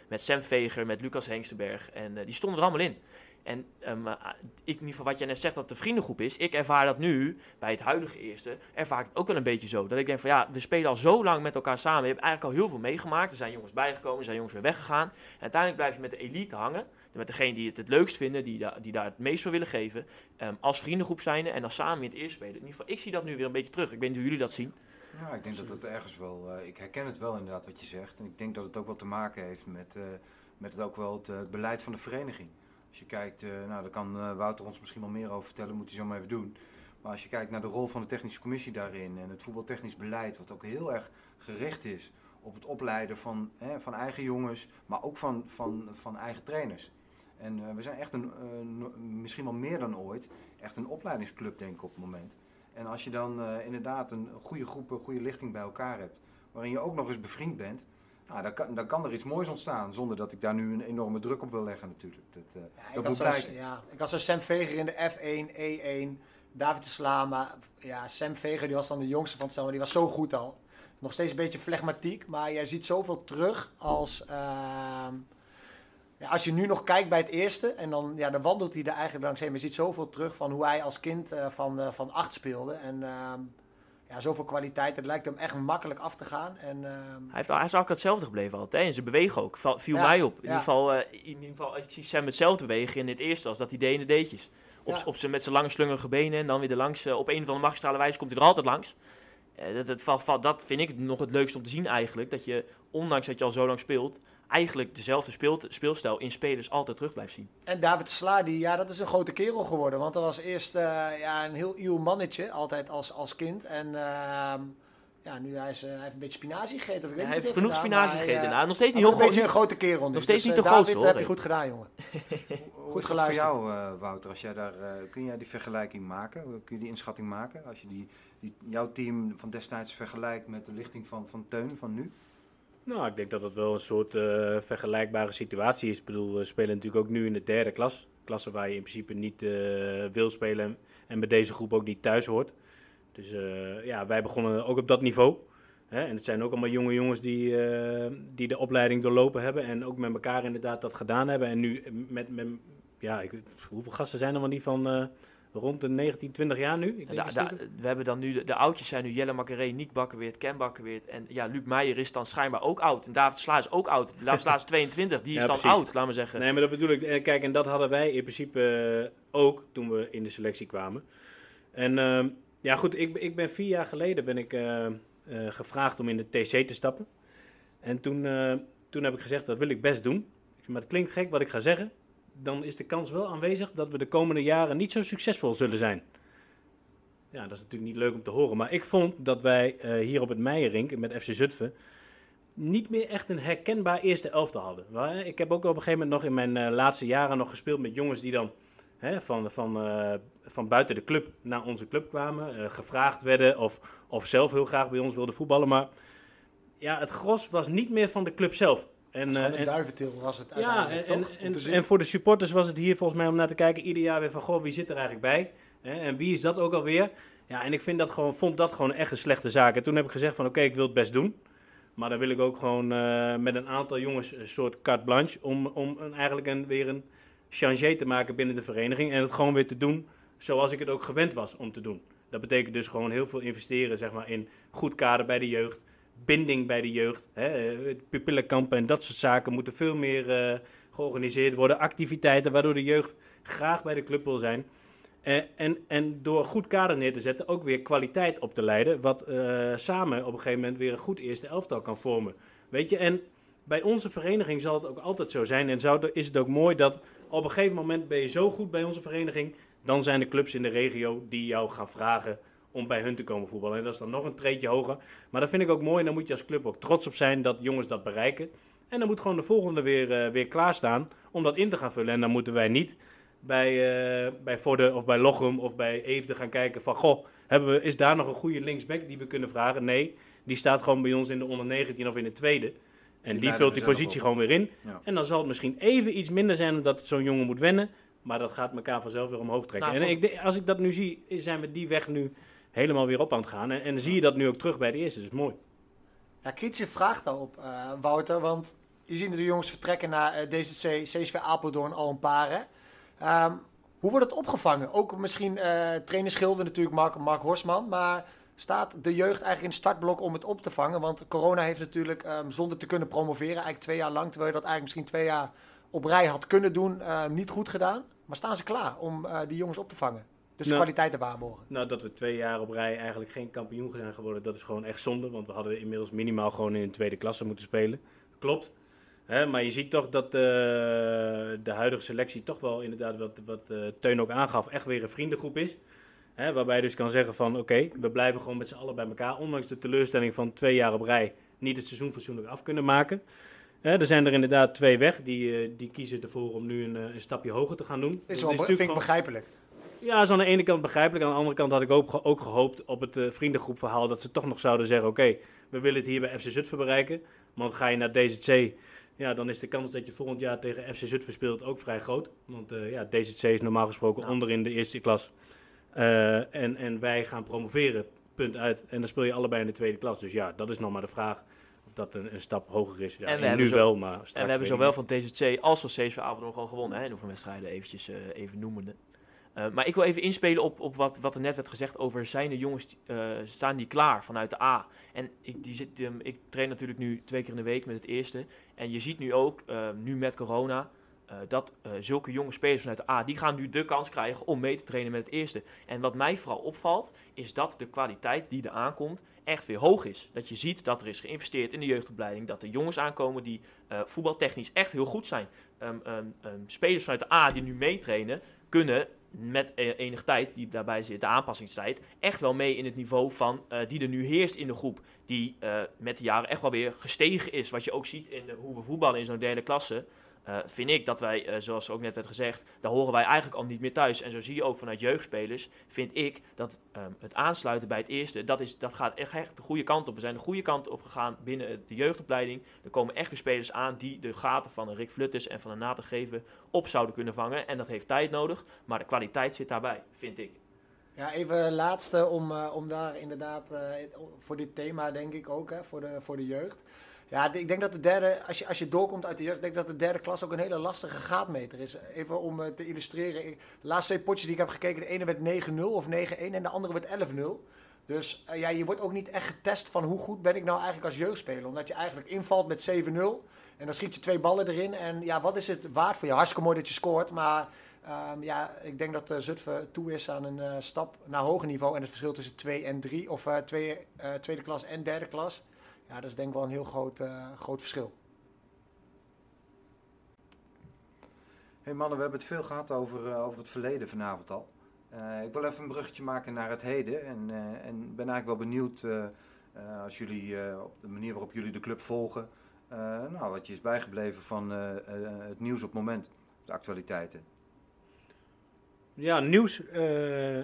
met Sam Veger, met Lucas Hengstenberg. En die stonden er allemaal in. En ehm, eh, ik, in ieder geval wat jij net zegt dat het een vriendengroep is. Ik ervaar dat nu, bij het huidige eerste, ervaar ik het ook wel een beetje zo. Dat ik denk van ja, we spelen al zo lang met elkaar samen. Je hebt eigenlijk al heel veel meegemaakt. Er zijn jongens bijgekomen, er zijn jongens weer weggegaan. En uiteindelijk blijf je met de elite hangen. Met degene die het het leukst vinden, die, da- die daar het meest voor willen geven. ehm, als vriendengroep zijnde en dan samen in het eerste spelen. In ieder geval, ik zie dat nu weer een beetje terug. Ik weet niet hoe jullie dat zien. Ja, ik denk dat het ergens wel. eh, ik herken het wel inderdaad wat je zegt. En ik denk dat het ook wel te maken heeft met, eh, met het ook wel het beleid van de vereniging. Als je kijkt, eh, nou daar kan eh, Wouter ons misschien wel meer over vertellen, moet hij zo maar even doen. Maar als je kijkt naar de rol van de technische commissie daarin en het voetbaltechnisch beleid, wat ook heel erg gericht is op het opleiden van, hè, van eigen jongens, maar ook van, van, van eigen trainers. En eh, we zijn echt een, misschien wel meer dan ooit, echt een opleidingsclub denk ik op het moment. En als je dan inderdaad een goede groep, een goede lichting bij elkaar hebt, waarin je ook nog eens bevriend bent, nou, dan, kan, dan kan er iets moois ontstaan. Zonder dat ik daar nu een enorme druk op wil leggen natuurlijk. Dat, eh, Ja, dat moet zo, blijken. ja, ik had zo Sam Veger in de F1, E1, David de Sla. Maar ja, Sam Veger die was dan de jongste van het stel, maar die was zo goed al. Nog steeds een beetje flegmatiek, maar jij ziet zoveel terug als... ehm, ja, als je nu nog kijkt bij het eerste, en dan, ja, dan wandelt hij er eigenlijk langsheen. Maar je ziet zoveel terug van hoe hij als kind eh, van, eh, van acht speelde. En ehm, ja, zoveel kwaliteit. Het lijkt hem echt makkelijk af te gaan. En, ehm, Hij, heeft, hij is eigenlijk hetzelfde gebleven altijd. En ze bewegen ook. Viel Ja, mij op. In, ja. ieder geval, eh, in ieder geval, ik zie Sam hetzelfde bewegen in het eerste als dat hij deed in de deetjes. Op, Ja. op zijn, met zijn lange slungerige benen en dan weer er langs. eh, op een of andere magistrale wijze komt hij er altijd langs. Eh, dat, dat, dat vind ik nog het leukste om te zien eigenlijk. Dat je, ondanks dat je al zo lang speelt, eigenlijk dezelfde speelt, speelstijl in spelers altijd terug blijft zien. En David de Sla, die, ja, dat is een grote kerel geworden. Want dat was eerst eh, ja, een heel iel mannetje, altijd als, als kind. En ehm, ja, nu hij is, eh, hij heeft een beetje spinazie gegeten. Of ik weet hij heeft genoeg gedaan, spinazie hij, gegeten. eh, Nou, nog steeds niet heel een beetje groot. een grote kerel nu. nog steeds Dus, niet de grootste, David, hoor, heb je goed gedaan, jongen. Goed is dat geluisterd. voor jou, eh, Wouter? Als jij daar, eh, kun jij die vergelijking maken? Kun je die inschatting maken? Als je die, die, jouw team van destijds vergelijkt met de lichting van, van Teun van nu? Nou, ik denk dat dat wel een soort eh, vergelijkbare situatie is. Ik bedoel, we spelen natuurlijk ook nu in de derde klas. Klasse waar je in principe niet eh, wil spelen en, bij deze groep ook niet thuis hoort. Dus eh, ja, wij begonnen ook op dat niveau. Hè? En het zijn ook allemaal jonge jongens die, die de opleiding doorlopen hebben en ook met elkaar inderdaad dat gedaan hebben. En nu met, met ja, hoeveel gasten zijn er wel niet van rond de 19, 20 jaar nu? Ik denk Da- een da- stuk of- we hebben dan nu, de, de oudjes zijn nu Jelle Makkeré, Niek Bakkerweert, Ken Bakkerweert. En ja, Luc Meijer is dan schijnbaar ook oud. En David Sla is ook oud. David Sla is 22, die is Ja, dan precies. oud, laat maar zeggen. Nee, maar dat bedoel ik. Eh, Kijk, en dat hadden wij in principe eh, ook toen we in de selectie kwamen. En ehm, ja, goed, ik, ik ben vier jaar geleden ben ik eh, gevraagd om in de TC te stappen. En toen, toen heb ik gezegd, dat wil ik best doen. Maar het klinkt gek wat ik ga zeggen. Dan is de kans wel aanwezig dat we de komende jaren niet zo succesvol zullen zijn. Ja, dat is natuurlijk niet leuk om te horen. Maar ik vond dat wij eh, hier op het Meijerink met FC Zutphen niet meer echt een herkenbaar eerste elftal hadden. Waar- Ik heb ook op een gegeven moment nog in mijn eh, laatste jaren nog gespeeld met jongens die dan hè, van, van, eh, van buiten de club naar onze club kwamen, eh, gevraagd werden of, of zelf heel graag bij ons wilden voetballen. Maar ja, het gros was niet meer van de club zelf. En, eh, een en- duiventil was het ja, uiteindelijk, en, toch? En, en voor de supporters was het hier volgens mij om naar te kijken ieder jaar weer van, goh, wie zit er eigenlijk bij? Hè, en wie is dat ook alweer? Ja, en ik vind dat gewoon, vond dat gewoon echt een slechte zaak. En toen heb ik gezegd van, oké, ik wil het best doen. Maar dan wil ik ook gewoon eh, met een aantal jongens een soort carte blanche om, om een, eigenlijk een, weer een changé te maken binnen de vereniging. En het gewoon weer te doen zoals ik het ook gewend was om te doen. Dat betekent dus gewoon heel veel investeren zeg maar, in goed kader bij de jeugd binding bij de jeugd. Hè, pupillenkampen en dat soort zaken moeten veel meer eh, georganiseerd worden. Activiteiten waardoor de jeugd graag bij de club wil zijn. Eh, en, en door goed kader neer te zetten ook weer kwaliteit op te leiden. Wat eh, samen op een gegeven moment weer een goed eerste elftal kan vormen. Weet je, en bij onze vereniging zal het ook altijd zo zijn. En zou, is het ook mooi dat op een gegeven moment ben je zo goed bij onze vereniging. Dan zijn de clubs in de regio die jou gaan vragen om bij hun te komen voetballen. En dat is dan nog een treetje hoger. Maar dat vind ik ook mooi en dan moet je als club ook trots op zijn dat jongens dat bereiken. En dan moet gewoon de volgende weer, eh, weer klaarstaan om dat in te gaan vullen. En dan moeten wij niet bij, eh bij Vorden of bij Lochem of bij Eefde gaan kijken van... Goh, Hebben we, is daar nog een goede linksback die we kunnen vragen? Nee, die staat gewoon bij ons in de onder 19 of in de tweede. En die, vult die positie gewoon weer in. Ja. En dan zal het misschien even iets minder zijn omdat zo'n jongen moet wennen. Maar dat gaat elkaar vanzelf weer omhoog trekken. Nou, en ik, als ik dat nu zie, zijn we die weg nu helemaal weer op aan het gaan. En, en zie je dat nu ook terug bij de eerste. Is mooi. Ja, kritische vraag daarop, eh, Wouter. Want je ziet de jongens vertrekken naar eh, DZC, CSV Apeldoorn al een paar. Hè? Hoe wordt het opgevangen? Ook misschien eh trainer Schilder natuurlijk, Mark, Mark Horsman. Maar staat de jeugd eigenlijk in startblok om het op te vangen? Want corona heeft natuurlijk ehm, zonder te kunnen promoveren, eigenlijk twee jaar lang, terwijl je dat eigenlijk misschien twee jaar op rij had kunnen doen, ehm, niet goed gedaan. Maar staan ze klaar om die jongens op te vangen? Dus de Nou. kwaliteit te waarborgen. Nou, dat we twee jaar op rij eigenlijk geen kampioen zijn geworden, dat is gewoon echt zonde. Want we hadden inmiddels minimaal gewoon in de tweede klasse moeten spelen. Klopt. Hè, maar je ziet toch dat eh, de huidige selectie toch wel inderdaad, wat, wat eh, Teun ook aangaf, echt weer een vriendengroep is. Hè, waarbij je dus kan zeggen van oké, we blijven gewoon met z'n allen bij elkaar. Ondanks de teleurstelling van twee jaar op rij niet het seizoen fatsoenlijk af kunnen maken. Hè, er zijn er inderdaad twee weg. Die, eh, die kiezen ervoor om nu een, een stapje hoger te gaan doen. Is Dat wel, natuurlijk vind ik begrijpelijk. Ja, is aan de ene kant begrijpelijk. Aan de andere kant had ik ook, ook gehoopt op het eh, vriendengroepverhaal dat ze toch nog zouden zeggen: Oké, we willen het hier bij FC Zutphen bereiken. Want ga je naar DZC, ja, dan is de kans dat je volgend jaar tegen FC Zutphen speelt ook vrij groot. Want eh, ja, DZC is normaal gesproken Nou. onderin de eerste klas. Eh, en, en wij gaan promoveren, punt uit. En dan speel je allebei in de tweede klas. Dus ja, dat is nog maar de vraag of dat een, een stap hoger is. Ja, En we nu zo- wel, maar En we hebben zowel van TZC als van CSV Apeldoorn gewoon gewonnen. Hè, in hoeveel wedstrijden eventjes eh, even noemende. Eh, maar ik wil even inspelen op, op wat, wat er net werd gezegd over zijn de jongens, eh, staan die klaar vanuit de A. En ik, die zit, ehm, ik train natuurlijk nu twee keer in de week met het eerste. En je ziet nu ook, eh, nu met corona, eh, dat zulke jonge spelers vanuit de A, die gaan nu de kans krijgen om mee te trainen met het eerste. En wat mij vooral opvalt, is dat de kwaliteit die er aankomt echt weer hoog is. Dat je ziet dat er is geïnvesteerd in de jeugdopleiding, dat er jongens aankomen die voetbaltechnisch echt heel goed zijn. Ehm, ehm, ehm, spelers vanuit de A die nu meetrainen, kunnen met eh, enige tijd, die daarbij zit, de aanpassingstijd, echt wel mee in het niveau van eh, die er nu heerst in de groep. Die eh, met de jaren echt wel weer gestegen is. Wat je ook ziet in de, hoe we voetballen in zo'n derde klasse. Eh, vind ik dat wij, eh, zoals ook net werd gezegd, daar horen wij eigenlijk al niet meer thuis. En zo zie je ook vanuit jeugdspelers, vind ik dat ehm, het aansluiten bij het eerste, dat, is, dat gaat echt, de goede kant op. We zijn de goede kant op gegaan binnen de jeugdopleiding. Er komen echt weer spelers aan die de gaten van een Rick Flutters en van een Nathan Geven op zouden kunnen vangen. En dat heeft tijd nodig, maar de kwaliteit zit daarbij, vind ik. Ja, even laatste om, eh, om daar inderdaad voor dit thema denk ik ook, hè, voor, de, voor de jeugd. Ja, ik denk dat de derde, als je, als je doorkomt uit de jeugd, denk ik dat de derde klas ook een hele lastige gaatmeter is. Even om eh, te illustreren, de laatste twee potjes die ik heb gekeken, de ene werd 9-0 of 9-1 en de andere werd 11-0. Dus eh, ja, je wordt ook niet echt getest van hoe goed ben ik nou eigenlijk als jeugdspeler. Omdat je eigenlijk invalt met 7-0 en dan schiet je twee ballen erin. En ja, wat is het waard voor je? Hartstikke mooi dat je scoort, maar Ehm, ja, ik denk dat uh, Zutphen toe is aan een eh, stap naar hoger niveau. En het verschil tussen 2 en 3, of eh, twee, eh, tweede klas en derde klas. Ja, dat is denk ik wel een heel groot, eh, groot verschil. Hey mannen, we hebben het veel gehad over, eh, over het verleden vanavond al. Eh, ik wil even een bruggetje maken naar het heden. En, en ben eigenlijk wel benieuwd, als jullie op de manier waarop jullie de club volgen, nou, wat je is bijgebleven van het nieuws op het moment, de actualiteiten. Ja, nieuws eh,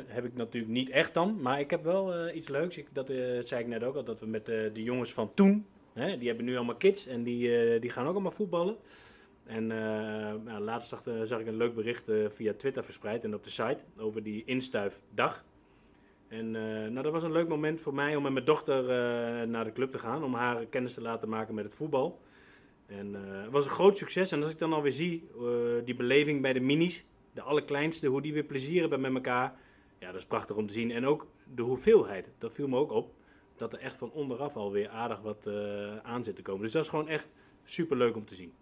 heb ik natuurlijk niet echt dan. Maar ik heb wel eh, iets leuks. Ik, dat eh, zei ik net ook al. Dat we met de jongens van toen. Hè, die hebben nu allemaal kids. En die, die gaan ook allemaal voetballen. En nou, laatst zag, ik een leuk bericht via Twitter verspreid. En op de site. Over die instuifdag. En nou, dat was een leuk moment voor mij om met mijn dochter naar de club te gaan. Om haar kennis te laten maken met het voetbal. En het was een groot succes. En als ik dan alweer zie, die beleving bij de minis de allerkleinste, hoe die weer plezier hebben met elkaar. Ja, dat is prachtig om te zien. En ook de hoeveelheid, dat viel me ook op. Dat er echt van onderaf alweer aardig wat eh, aan zit te komen. Dus dat is gewoon echt super leuk om te zien.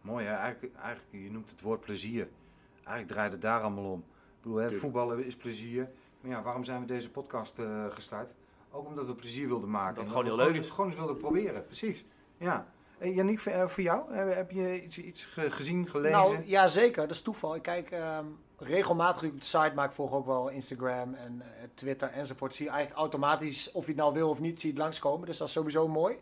Mooi hè, eigenlijk, eigenlijk, je noemt het woord plezier. Eigenlijk draait het daar allemaal om. Ik bedoel, hè, voetballen is plezier. Maar ja, waarom zijn we deze podcast eh, gestart? Ook omdat we plezier wilden maken. Dat het En gewoon heel leuk is. Gewoon eens wilden proberen, precies. Ja. Yannick, voor, jou, heb, heb je iets, iets ge- gezien, gelezen? Nou, ja, zeker. Dat is toeval. Ik kijk ehm, regelmatig op de site, maar ik volg ook wel Instagram en eh, Twitter enzovoort. Zie je eigenlijk automatisch, of je het nou wil of niet, zie je het langskomen. Dus dat is sowieso mooi.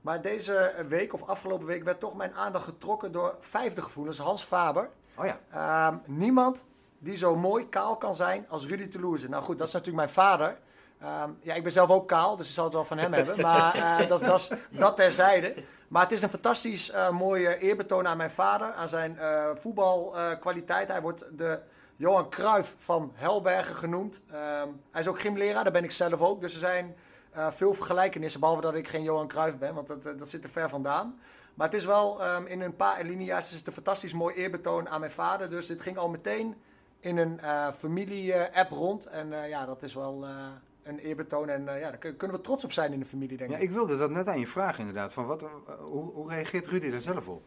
Maar deze week of afgelopen week werd toch mijn aandacht getrokken door vijfde gevoelens, Hans Faber. Oh ja, Ehm, niemand die zo mooi kaal kan zijn als Rudy Toulouse. Nou goed, dat is natuurlijk mijn vader. Ehm, ja, ik ben zelf ook kaal, dus ik zal het wel van hem hebben. Maar dat, dat, dat terzijde. Maar het is een fantastisch eh, mooie eerbetoon aan mijn vader, aan zijn eh, voetbalkwaliteit. hij wordt de Johan Cruijff van Helbergen genoemd. Ehm, hij is ook gymleraar, daar ben ik zelf ook. Dus er zijn eh, veel vergelijkenissen, behalve dat ik geen Johan Cruijff ben, want dat, dat zit er ver vandaan. Maar het is wel, ehm, in een paar linia's is het een fantastisch mooi eerbetoon aan mijn vader. Dus dit ging al meteen in een familie-app rond. En ja, dat is wel een eerbetoon. En eh, ja, daar kun- kunnen we trots op zijn in de familie, denk Ja, ik. ik wilde dat net aan je vragen inderdaad. Van wat, eh, hoe, hoe reageert Rudy daar zelf op?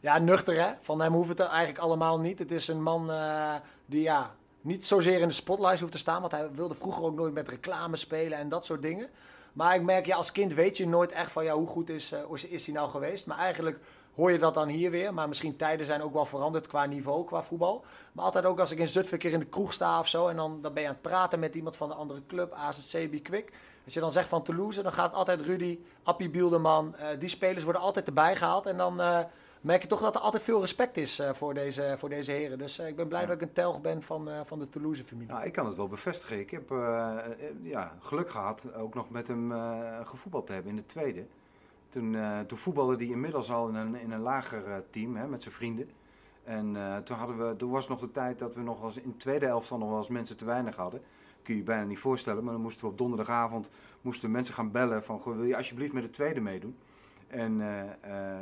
Ja, nuchter hè. Van hem hoeft het eigenlijk allemaal niet. Het is een man eh, die ja, niet zozeer in de spotlight hoeft te staan. Want hij wilde vroeger ook nooit met reclame spelen en dat soort dingen. Maar ik merk, ja, als kind weet je nooit echt van ja, hoe goed is, is, is hij nou geweest. Maar eigenlijk hoor je dat dan hier weer. Maar misschien tijden zijn ook wel veranderd qua niveau, qua voetbal. Maar altijd ook als ik in Zutphen keer in de kroeg sta of zo. En dan, dan ben je aan het praten met iemand van de andere club, AZC, Quick. Als je dan zegt van Toulouse, dan gaat altijd Rudy, Appie Bielderman. eh, die spelers worden altijd erbij gehaald. En dan eh, merk je toch dat er altijd veel respect is eh, voor, deze, voor deze heren. Dus ik ben blij dat ik een telg ben van, van de Toulouse-familie. Nou, ik kan het wel bevestigen. Ik heb ja, geluk gehad ook nog met hem gevoetbald te hebben in de tweede. Toen, eh, toen hij inmiddels al in een, in een lager eh, team hè, met zijn vrienden. En eh, toen, hadden we, toen was nog de tijd dat we nog als in de tweede elftal nog wel mensen te weinig hadden. Kun je je bijna niet voorstellen. Maar dan moesten we op donderdagavond moesten mensen gaan bellen van wil je alsjeblieft met de tweede meedoen? En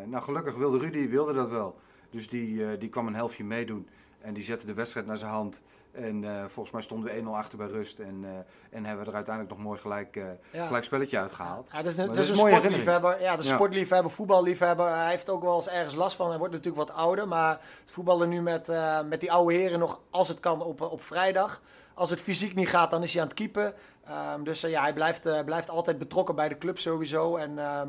nou, gelukkig wilde Rudy wilde dat wel. Dus die, die kwam een helftje meedoen. En die zette de wedstrijd naar zijn hand. En eh, volgens mij stonden we 1-0 achter bij rust. En, eh, en hebben we er uiteindelijk nog mooi gelijk, eh, Ja. gelijk spelletje uitgehaald. Ja, het is een, dat is een sportliefhebber. Ja, het is Ja. sportliefhebber, voetballiefhebber. Hij heeft ook wel eens ergens last van. Hij wordt natuurlijk wat ouder. Maar het voetballen nu met, met die oude heren nog, als het kan, op, op vrijdag. Als het fysiek niet gaat, dan is hij aan het keepen. Ehm, dus ja, hij blijft, blijft altijd betrokken bij de club sowieso. En ehm,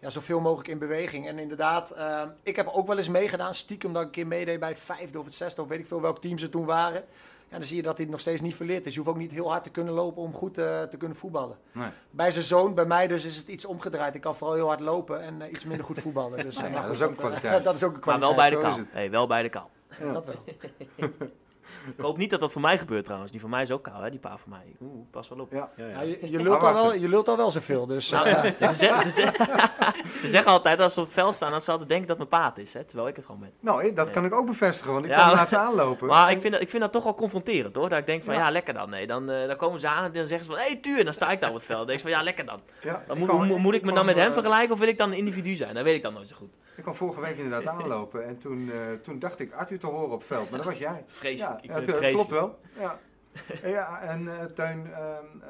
ja, zoveel mogelijk in beweging. En inderdaad, ehm, ik heb ook wel eens meegedaan. Stiekem dat ik een keer meedeed bij het vijfde of het zesde. Of weet ik veel welk team ze toen waren. Ja, dan zie je dat hij het nog steeds niet verleerd is. Je hoeft ook niet heel hard te kunnen lopen om goed eh, te kunnen voetballen. Nee. Bij zijn zoon, bij mij dus, is het iets omgedraaid. Ik kan vooral heel hard lopen en eh, iets minder goed voetballen. Dus, eh, ja, dat is ook een kwaliteit. dat is ook een Maar kwaliteit. wel bij de kaal. Hey, wel bij de kaal. Dat wel. Ik hoop niet dat dat voor mij gebeurt trouwens. Die van mij is ook kaal, hè? die pa van mij. Oeh, pas wel op. Ja. Ja, ja. Ja, je, je, lult al wel, je lult al wel zoveel. Dus, Nou, eh, ze, zeggen, ze, zeggen, ze zeggen altijd als ze op het veld staan dat ze altijd denken dat mijn paard is. Hè? Terwijl ik het gewoon ben. Nou, dat kan ik ook bevestigen, want ik maar- laatst aanlopen. Maar ik vind, dat, ik vind dat toch wel confronterend hoor. Dat ik denk van ja, Ja. lekker dan. Nee, dan, eh, dan komen ze aan en dan zeggen ze van hé hey, tuur. En dan sta ik daar op het veld. Dan denk ik van ja, lekker dan. ja, dan ik moet, hoe- moet ik me dan met hem eh, vergelijken of wil ik dan een individu zijn? Dat weet ik dan nooit zo goed. Ik kwam vorige week inderdaad aanlopen en toen, eh, toen dacht ik Arthur te horen op het veld, maar dat was jij. Vreselijk. Ja, het dat klopt wel. Ja, En ja en eh Teun, ehm, eh,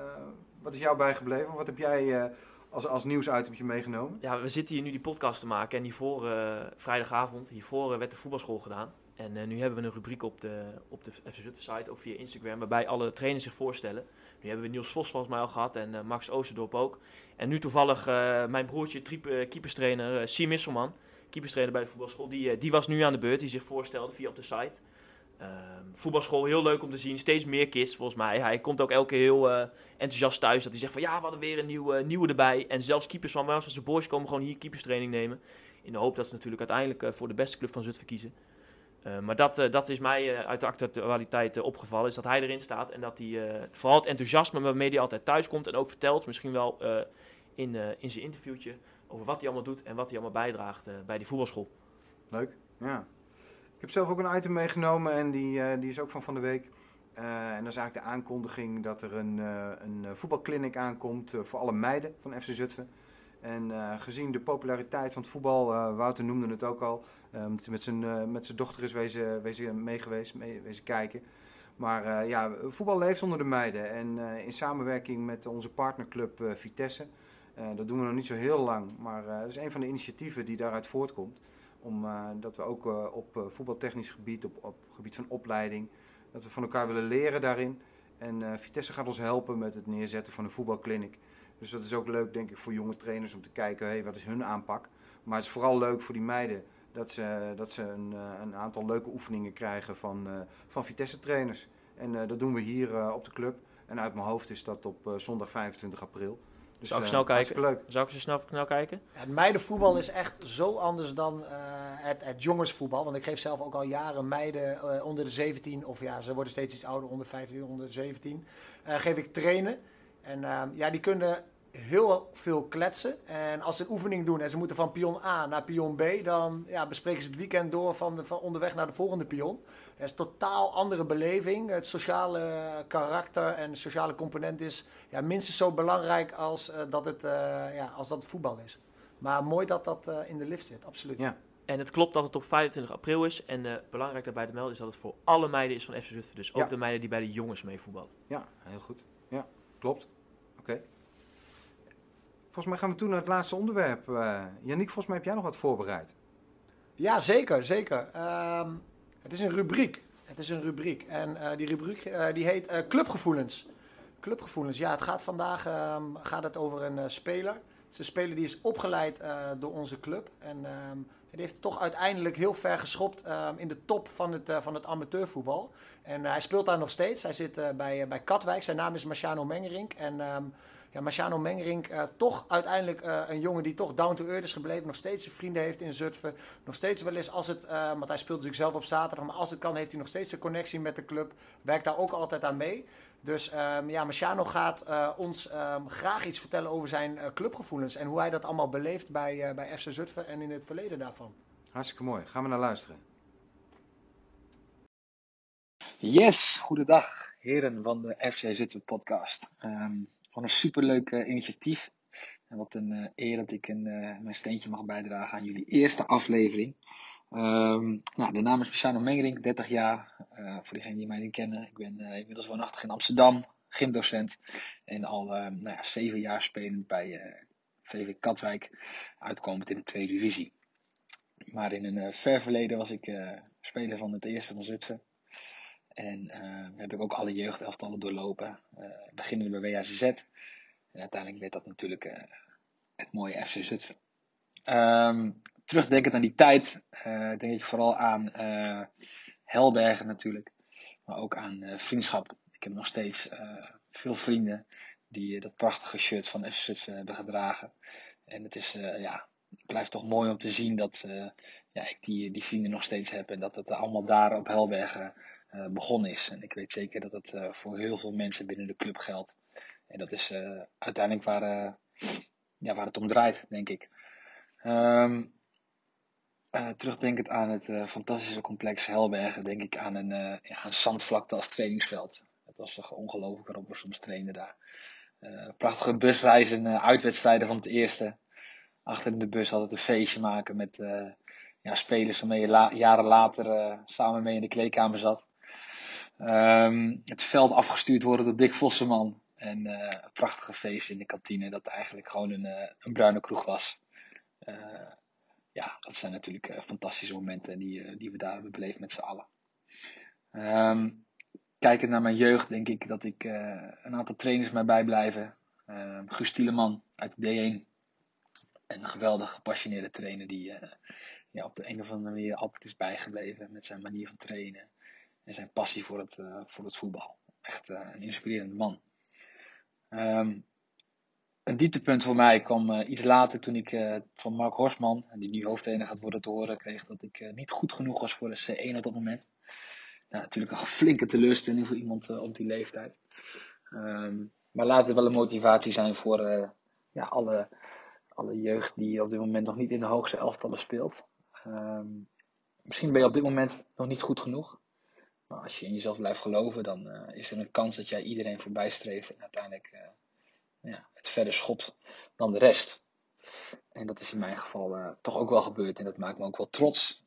wat is jou bijgebleven? Wat heb jij eh, als, als nieuwsitemje meegenomen? Ja, we zitten hier nu die podcast te maken en hiervoor, eh, vrijdagavond, hiervoor eh, werd de voetbalschool gedaan. En eh, nu hebben we een rubriek op de, op de FC Zutphen site, ook via Instagram, waarbij alle trainers zich voorstellen. Nu hebben we Niels Vos volgens mij al gehad en eh, Max Oosterdorp ook. En nu toevallig eh, mijn broertje, eh, keeperstrainer, uh, Siem Misselman, keeperstrainer bij de voetbalschool, die, eh, die was nu aan de beurt, die zich voorstelde via op de site. Ehm, voetbalschool, heel leuk om te zien. Steeds meer kids volgens mij. Hij komt ook elke keer heel eh, enthousiast thuis. Dat hij zegt van ja, we hadden weer een nieuwe, nieuwe erbij. En zelfs keepers van de boys komen gewoon hier keeperstraining nemen. In de hoop dat ze natuurlijk uiteindelijk eh, voor de beste club van Zutphen kiezen. Eh, maar dat, eh, dat is mij eh, uit de actualiteit eh, opgevallen. Is dat hij erin staat. En dat hij eh, vooral het enthousiasme waarmee hij altijd thuis komt. En ook vertelt, misschien wel eh, in, eh, in zijn interviewtje. Over wat hij allemaal doet en wat hij allemaal bijdraagt eh, bij die voetbalschool. Leuk, ja. Ik heb zelf ook een item meegenomen en die, eh, die is ook van van de week. Eh, en dat is eigenlijk de aankondiging dat er een, eh een voetbalclinic aankomt voor alle meiden van FC Zutphen. En gezien de populariteit van het voetbal, Wouter noemde het ook al, met zijn, met zijn dochter is wezen, wezen meegeweest, mee, wezen kijken. Maar ja, voetbal leeft onder de meiden. En in samenwerking met onze partnerclub Vitesse, dat doen we nog niet zo heel lang, maar eh, dat is een van de initiatieven die daaruit voortkomt. Om, eh, we ook eh, op eh, voetbaltechnisch gebied, op, op gebied van opleiding, dat we van elkaar willen leren daarin. En eh, Vitesse gaat ons helpen met het neerzetten van een voetbalkliniek. Dus dat is ook leuk, denk ik, voor jonge trainers om te kijken, hey, wat is hun aanpak. Maar het is vooral leuk voor die meiden dat ze, dat ze een, eh, een aantal leuke oefeningen krijgen van, eh, van Vitesse-trainers. En eh, dat doen we hier eh, op de club. En uit mijn hoofd is dat op eh, zondag 25 april. Dus, Zal ik eh, snel kijken? leuk. Zou ik ze snel, snel kijken? Het meidenvoetbal is echt zo anders dan eh, het, het jongensvoetbal. Want ik geef zelf ook al jaren meiden eh, onder de 17, of ja, ze worden steeds iets ouder, onder 15, onder 17. eh, geef ik trainen. En ehm, ja, die kunnen heel veel kletsen. En als ze een oefening doen en ze moeten van pion A naar pion B, dan ja, bespreken ze het weekend door van, de, van onderweg naar de volgende pion. Het is een totaal andere beleving. Het sociale karakter en de sociale component is ja, minstens zo belangrijk als, eh, dat, het, eh, ja, als dat het voetbal is. Maar mooi dat dat eh, in de lift zit, absoluut. Ja. En het klopt dat het op 25 april is. En belangrijk daarbij te melden is dat het voor alle meiden is van FC Zutphen. Dus ook Ja. de meiden die bij de jongens mee voetballen. Ja, heel goed. Ja, klopt. Oké. Volgens mij gaan we toe naar het laatste onderwerp. Yannick, volgens mij heb jij nog wat voorbereid. Ja, zeker, zeker. Ehm, het is een rubriek. Het is een rubriek. En eh, die rubriek eh, die heet Clubgevoelens. Clubgevoelens, ja, het gaat vandaag ehm, gaat het over een speler. Het is een speler die is opgeleid door onze club. En ehm, die heeft het toch uiteindelijk heel ver geschopt ehm, in de top van het, van het amateurvoetbal. En hij speelt daar nog steeds. Hij zit bij, bij Katwijk. Zijn naam is Marciano Mengerink. En ehm, ja, Marciano Mengerink, eh, toch uiteindelijk eh, een jongen die toch down to earth is gebleven. Nog steeds zijn vrienden heeft in Zutphen. Nog steeds wel eens als het, eh, want hij speelt natuurlijk zelf op zaterdag. Maar als het kan heeft hij nog steeds een connectie met de club. Werkt daar ook altijd aan mee. Dus ehm, ja, Marciano gaat eh, ons ehm, graag iets vertellen over zijn eh, clubgevoelens. En hoe hij dat allemaal beleeft bij, eh, bij FC Zutphen en in het verleden daarvan. Hartstikke mooi. Gaan we naar luisteren. Yes, goedendag heren van de FC Zutphen podcast. Ehm wat een superleuk eh, initiatief. En wat een eh, eer dat ik een, eh, mijn steentje mag bijdragen aan jullie eerste aflevering. Ehm, nou, de naam is Luciano Mengering, 30 jaar. Voor diegenen die mij niet kennen, ik ben inmiddels woonachtig in Amsterdam, gymdocent. En al eh, nou ja, zeven jaar spelend bij VV Katwijk, uitkomend in de tweede divisie. Maar in een ver verleden was ik speler van het eerste van Zutphen. En eh, heb ik ook alle jeugdelftallen doorlopen. Eh beginnende bij WHZ. En uiteindelijk werd dat natuurlijk eh, het mooie FC Zutphen. Ehm, terugdenkend aan die tijd, denk ik vooral aan Helbergen natuurlijk. Maar ook aan vriendschap. Ik heb nog steeds veel vrienden die dat prachtige shirt van FC Zutphen hebben gedragen. En het is, ja, blijft toch mooi om te zien dat ja, ik die, die vrienden nog steeds heb. En dat het allemaal daar op Helbergen begonnen is. En ik weet zeker dat het eh, voor heel veel mensen binnen de club geldt. En dat is eh, uiteindelijk waar, eh, ja, waar het om draait, denk ik. Ehm, eh, terugdenkend aan het eh, fantastische complex Helbergen, denk ik aan een, eh, ja, een zandvlakte als trainingsveld. Het was toch ongelooflijk waarop we soms trainen daar. Eh, prachtige busreizen, eh, uitwedstrijden van het eerste. Achter in de bus altijd een feestje maken met eh, ja, spelers waarmee je la- jaren later eh, samen mee in de kleedkamer zat. Ehm, het veld afgestuurd worden door Dick Vosseman. En eh, een prachtige feest in de kantine, dat eigenlijk gewoon een, eh, een bruine kroeg was. Eh, ja, dat zijn natuurlijk fantastische momenten die, die we daar hebben beleefd met z'n allen. Ehm, kijkend naar mijn jeugd, denk ik dat ik een aantal trainers mij bijblijven. Ehm Guus Tieleman uit de D1. Een geweldig gepassioneerde trainer die eh, ja, op de een of andere manier altijd is bijgebleven met zijn manier van trainen en zijn passie voor het, eh, voor het voetbal. Echt eh, een inspirerende man. Ehm, een dieptepunt voor mij kwam eh, iets later toen ik van Mark Horsman, die nu hoofdtrainer gaat worden, te horen kreeg dat ik niet goed genoeg was voor de C1 op dat moment. Natuurlijk een flinke teleurstelling voor iemand op die leeftijd. Ehm, maar laat het wel een motivatie zijn voor ja, alle, alle jeugd die op dit moment nog niet in de hoogste elftallen speelt. Ehm, misschien ben je op dit moment nog niet goed genoeg. Maar als je in jezelf blijft geloven, dan eh, is er een kans dat jij iedereen voorbij streeft en uiteindelijk eh, ja, het verder schopt dan de rest. En dat is in mijn geval eh, toch ook wel gebeurd en dat maakt me ook wel trots.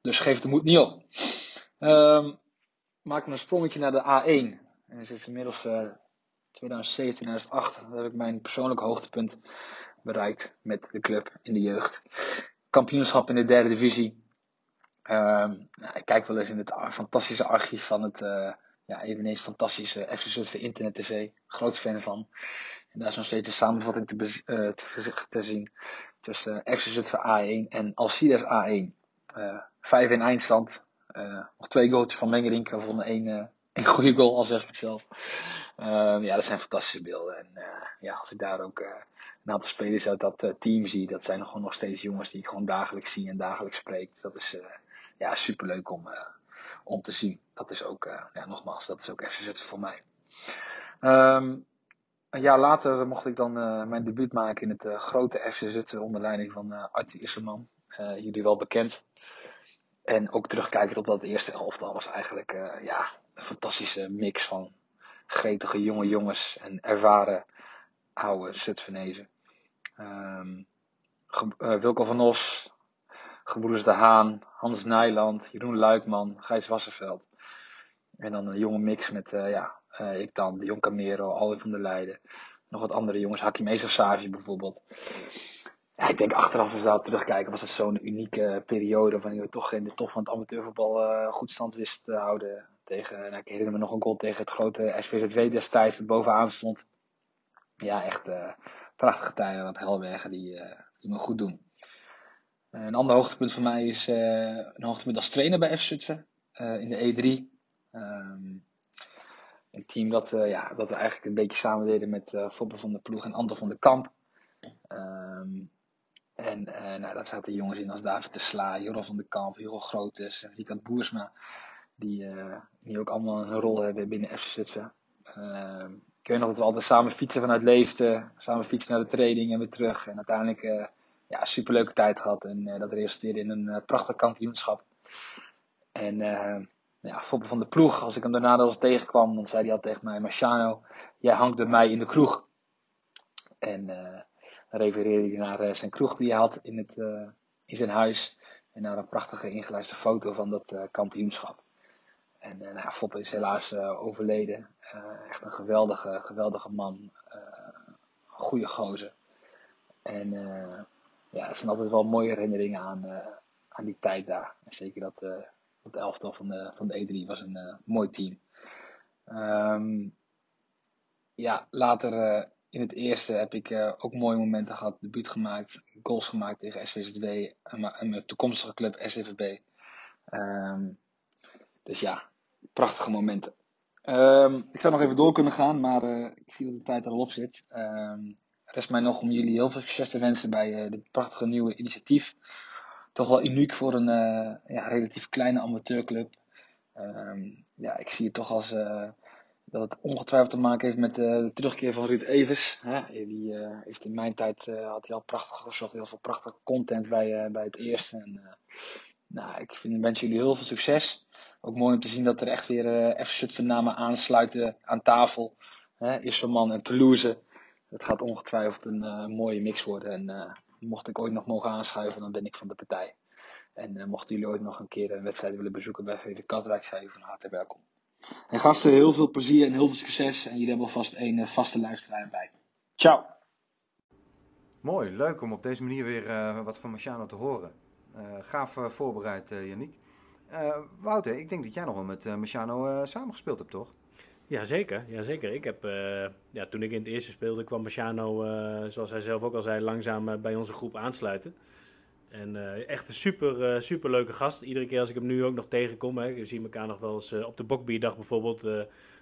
Dus geef de moed niet op. Ehm maak een sprongetje naar de A1. En het is inmiddels eh 2007, 2008. Daar heb ik mijn persoonlijke hoogtepunt bereikt met de club in de jeugd. Kampioenschap in de derde divisie. Ehm, nou, ik kijk wel eens in het fantastische archief van het eh, ja, eveneens fantastische FC Zutphen Internet TV. Groot fan van. En daar is nog steeds een samenvatting te, eh, te, zien tussen eh, FC Zutphen A1 en Alcides A1. Eh 5 in eindstand. Nog twee goaltjes van Mengerink. Vonden één, één goede goal, al zeg ik het zelf. Ehm, ja, dat zijn fantastische beelden. En ja, als ik daar ook een aantal spelers uit dat team zie, dat zijn gewoon nog steeds jongens die ik gewoon dagelijks zie en dagelijks spreek. Dat is ja, superleuk om, eh, om te zien. Dat is ook, eh, ja, nogmaals, dat is ook FC Zutphen voor mij. Ehm, een jaar later mocht ik dan eh, mijn debuut maken in het grote FC Zutphen onder leiding van Arthur Isserman. jullie wel bekend. En ook terugkijkend op dat eerste elftal was eigenlijk ja, een fantastische mix van gretige jonge jongens en ervaren oude Zutphenezen. Um, Wilco van Os, Gebroeders de Haan, Hans Nijland, Jeroen Luikman, Gijs Wassenveld. En dan een jonge mix met ja, uh, ik dan, de Jong Camero, Alwin van der Leijden. Nog wat andere jongens, Hakim Esasavi bijvoorbeeld. Ja, ik denk achteraf als we daar terugkijken was het zo'n unieke periode waarin we toch in de top van het amateurvoetbal goed stand wisten te houden. Tegen, nou, ik herinner me nog een goal tegen het grote SVZW destijds dat bovenaan stond. Ja, echt prachtige tijden op Helwegen die, die me goed doen. Een ander hoogtepunt voor mij is een hoogtepunt als trainer bij FC Zutphen in de E3. Um, een team dat, ja, dat we eigenlijk een beetje samen deden met uh, van der Ploeg en Anton van der Kamp. Um, en nou, daar zaten jongens in als David de Sla, Joran van der Kamp, Hugo Grotes, Rikard Boersma. Die, die ook allemaal een rol hebben binnen FC. Ehm, ik weet nog dat we altijd samen fietsen vanuit Leefden. Samen fietsen naar de training en weer terug. En uiteindelijk ja, superleuke tijd gehad. En dat resulteerde in een prachtig kampioenschap. En ja, Foppe van de ploeg, als ik hem daarna eens tegenkwam, dan zei hij al tegen mij: Marciano, jij hangt bij mij in de kroeg. En uh, dan refereerde hij naar uh, zijn kroeg die hij had in, het, uh, in zijn huis. En naar een prachtige ingelijste foto van dat kampioenschap. En nou, is helaas overleden. echt een geweldige, geweldige man. goede gozer. En ja, het zijn altijd wel mooie herinneringen aan, aan die tijd daar. En zeker dat het elftal van de, van de E3 was een uh, mooi team. Um, ja, later in het eerste heb ik ook mooie momenten gehad. Debuut gemaakt, goals gemaakt tegen SVZW en, en mijn toekomstige club. Um, ehm, dus ja, prachtige momenten. Um, ik zou nog even door kunnen gaan, maar ik zie dat de tijd er al op zit. Rest mij nog om jullie heel veel succes te wensen bij dit prachtige nieuwe initiatief toch wel uniek voor een uh, ja, relatief kleine amateurclub. Um, ja, ik zie het toch als uh, dat het ongetwijfeld te maken heeft met de terugkeer van Ruud Evers. Hè? Die heeft in mijn tijd had hij al prachtig gezocht, heel veel prachtige content bij, bij het eerste. En, nou, ik vind, wens jullie heel veel succes. Ook mooi om te zien dat er echt weer uh, FC namen aansluiten aan tafel. Hè? Isserman en Toulouse. Het gaat ongetwijfeld een mooie mix worden. En mocht ik ooit nog mogen aanschuiven, dan ben ik van de partij. En uh, mochten jullie ooit nog een keer een wedstrijd willen bezoeken bij VV Katwijk, zijn jullie van harte welkom. En gasten, heel veel plezier en heel veel succes. En jullie hebben alvast een uh, vaste luisteraar bij. Ciao! Mooi, leuk om op deze manier weer uh, wat van Marciano te horen. gaaf voorbereid, Yannick. Wouter, ik denk dat jij nog wel met Marciano samengespeeld hebt, toch? Jazeker, jazeker. Ik heb, uh, ja, toen ik in het eerste speelde, kwam Marciano, uh, zoals hij zelf ook al zei, langzaam uh, bij onze groep aansluiten. En echt een super, super leuke gast. Iedere keer als ik hem nu ook nog tegenkom, hè, we zien elkaar nog wel eens op de Bokbierdag bijvoorbeeld.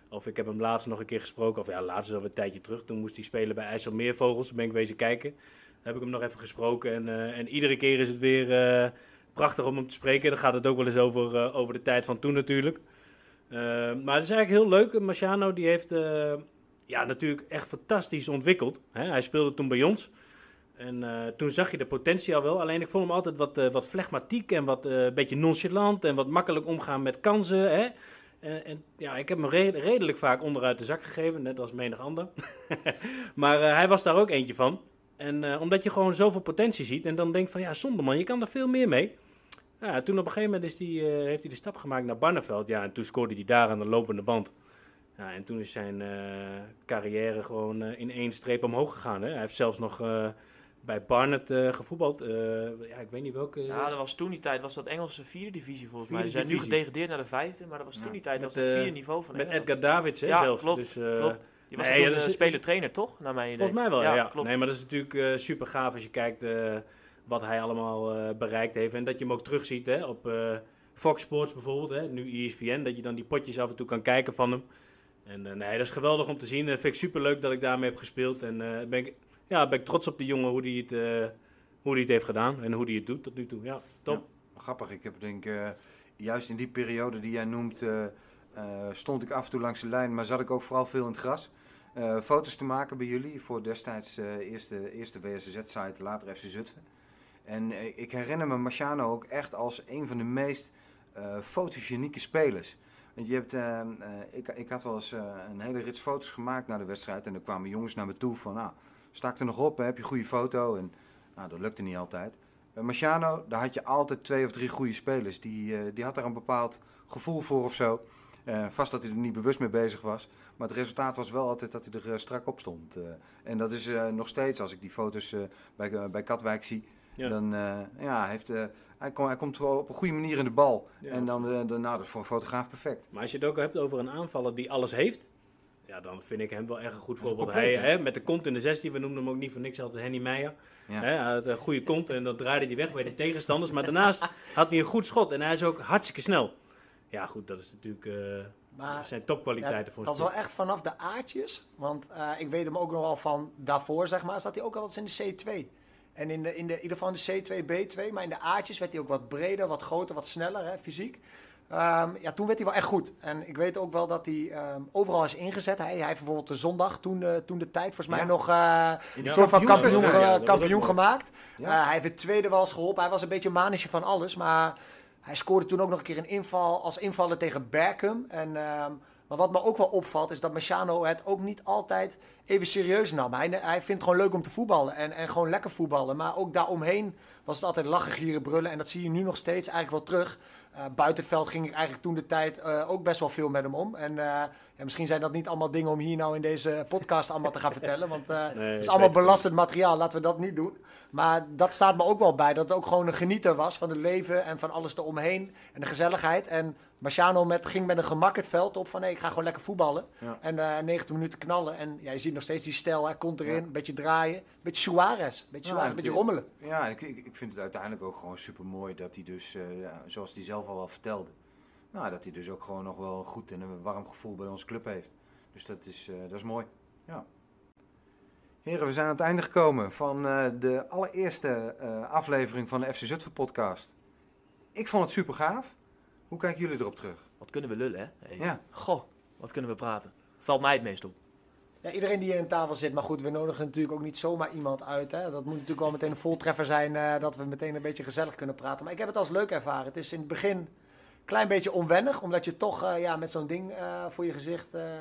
of ik heb hem laatst nog een keer gesproken, of ja, laatst is alweer een tijdje terug. Toen moest hij spelen bij IJsselmeervogels, toen ben ik wezen kijken. Daar heb ik hem nog even gesproken. En, en iedere keer is het weer prachtig om hem te spreken. Dan gaat het ook wel eens over, over de tijd van toen natuurlijk. Uh, maar het is eigenlijk heel leuk. Marciano die heeft uh, ja, natuurlijk echt fantastisch ontwikkeld. Hè? Hij speelde toen bij ons. En uh, toen zag je de potentie al wel. Alleen ik vond hem altijd wat, wat flegmatiek en wat beetje nonchalant. En wat makkelijk omgaan met kansen. Hè? En, en, ja, ik heb hem re redelijk vaak onderuit de zak gegeven, net als menig ander. maar hij was daar ook eentje van. En omdat je gewoon zoveel potentie ziet en dan denkt van ja, zonder man, je kan er veel meer mee. Ja, toen op een gegeven moment is die, uh, heeft hij de stap gemaakt naar Barneveld. Ja, en toen scoorde hij daar aan de lopende band. Ja, en toen is zijn uh, carrière gewoon uh, in één streep omhoog gegaan. Hè. Hij heeft zelfs nog bij Barnet gevoetbald. ja, ik weet niet welke. Ja, dat was toen die tijd was dat Engelse vierde divisie volgens mij. Ze zijn nu gedegradeerd naar de vijfde, maar dat was toen die tijd dat het vierde niveau van Met Edgar Davids, hè, ja, zelfs. Klopt, dus, klopt. Je was nee, toen ja, speler-trainer, toch? Naar mijn Volgens mij wel, ja. ja. Klopt. Nee, maar dat is natuurlijk super gaaf als je kijkt wat hij allemaal uh, bereikt heeft. En dat je hem ook terugziet hè, op uh, Fox Sports bijvoorbeeld, hè, nu ESPN, dat je dan die potjes af en toe kan kijken van hem. En uh, nee, dat is geweldig om te zien. Vind ik super leuk dat ik daarmee heb gespeeld. En ben ik, ja, ben ik trots op die jongen hoe hij het, hoe die het heeft gedaan en hoe hij het doet tot nu toe. Ja, top. Grappig, ik heb denk juist in die periode die jij noemt, stond ik af en toe langs de lijn, maar zat ik ook vooral veel in het gras. eh, foto's te maken bij jullie voor destijds eh, eerste, eerste WSZ-site, later FC Zutphen. En eh, ik herinner me Marciano ook echt als een van de meest eh fotogenieke spelers. Want je hebt, eh, eh, ik, ik had wel eens een hele rits foto's gemaakt na de wedstrijd. En er kwamen jongens naar me toe van, nou, ik er nog op? Heb je een goede foto? En nou, dat lukte niet altijd. Bij daar had je altijd twee of drie goede spelers. Die, die had daar een bepaald gevoel voor of zo. Vast dat hij er niet bewust mee bezig was. Maar het resultaat was wel altijd dat hij er strak op stond. En dat is nog steeds, als ik die foto's bij, bij Katwijk zie, Ja. dan uh, ja, heeft, uh, hij, kom, hij komt wel op een goede manier in de bal. Ja, en dan, uh, dan, nou, dat is voor een fotograaf perfect. Maar als je het ook hebt over een aanvaller die alles heeft, ja, dan vind ik hem wel echt een goed voorbeeld. compleet, Hij, hè? met de kont in de 16, we noemden hem ook niet voor niks altijd Henny Meijer. Ja. Hè, hij had een goede kont en dat draaide hij weg bij de tegenstanders. Maar daarnaast had hij een goed schot en hij is ook hartstikke snel. Ja, goed, dat is natuurlijk eh, Maar zijn topkwaliteiten Ja, voor dat is wel echt vanaf de aardjes. Want eh, ik weet hem ook nog wel van daarvoor, zeg maar, zat hij ook al wat in de C2. En in, de, in, de, in ieder geval in de C2, B2. Maar in de aardjes werd hij ook wat breder, wat groter, wat sneller, hè, fysiek. Ehm, ja, toen werd hij wel echt goed. En ik weet ook wel dat hij ehm, overal is ingezet. Hij, hij heeft bijvoorbeeld de zondag, toen, de- toen de tijd, volgens mij Ja. nog eh, een soort van kampioen, ge- ja, kampioen gemaakt. Ja. Eh, hij heeft het tweede wel eens geholpen. Hij was een beetje een manetje van alles. Maar hij scoorde toen ook nog een keer een inval als invaller tegen Berkham. En, ehm, maar wat me ook wel opvalt is dat Machano het ook niet altijd even serieus nam. Hij, hij vindt het gewoon leuk om te voetballen en, en gewoon lekker voetballen. Maar ook daaromheen was het altijd lachen, gieren, brullen. En dat zie je nu nog steeds eigenlijk wel terug. Eh, buiten het veld ging ik eigenlijk toen de tijd eh, ook best wel veel met hem om. En eh, ja, misschien zijn dat niet allemaal dingen om hier nou in deze podcast allemaal te gaan vertellen. Want het is allemaal belastend materiaal, laten we dat niet doen. Maar dat staat me ook wel bij, dat het ook gewoon een genieter was van het leven en van alles eromheen. En de gezelligheid. En Marciano met, ging met een gemak het veld op van, nee, ik ga gewoon lekker voetballen. Ja. En eh 90 minuten knallen. En ja, je ziet nog steeds die stijl, hij komt erin, Ja. een beetje draaien. Een beetje Suarez, een beetje, Ja, een beetje rommelen. Ja, ik, ik, vind het uiteindelijk ook gewoon super mooi dat hij dus, eh, zoals hij zelf al wel vertelde, nou, dat hij dus ook gewoon nog wel een goed en een warm gevoel bij onze club heeft. Dus dat is, eh, dat is mooi. Ja. Heren, we zijn aan het einde gekomen van de allereerste aflevering van de FC Zutphen podcast. Ik vond het super gaaf. Hoe kijken jullie erop terug? Wat kunnen we lullen, hè? Hey. Ja. Goh, wat kunnen we praten? Valt mij het meest op. Ja, iedereen die hier aan tafel zit, maar goed, we nodigen natuurlijk ook niet zomaar iemand uit. Hè. Dat moet natuurlijk wel meteen een voltreffer zijn, eh, dat we meteen een beetje gezellig kunnen praten. Maar ik heb het als leuk ervaren. Het is in het begin klein beetje onwennig, omdat je toch eh, ja, met zo'n ding eh, voor je gezicht eh, eh,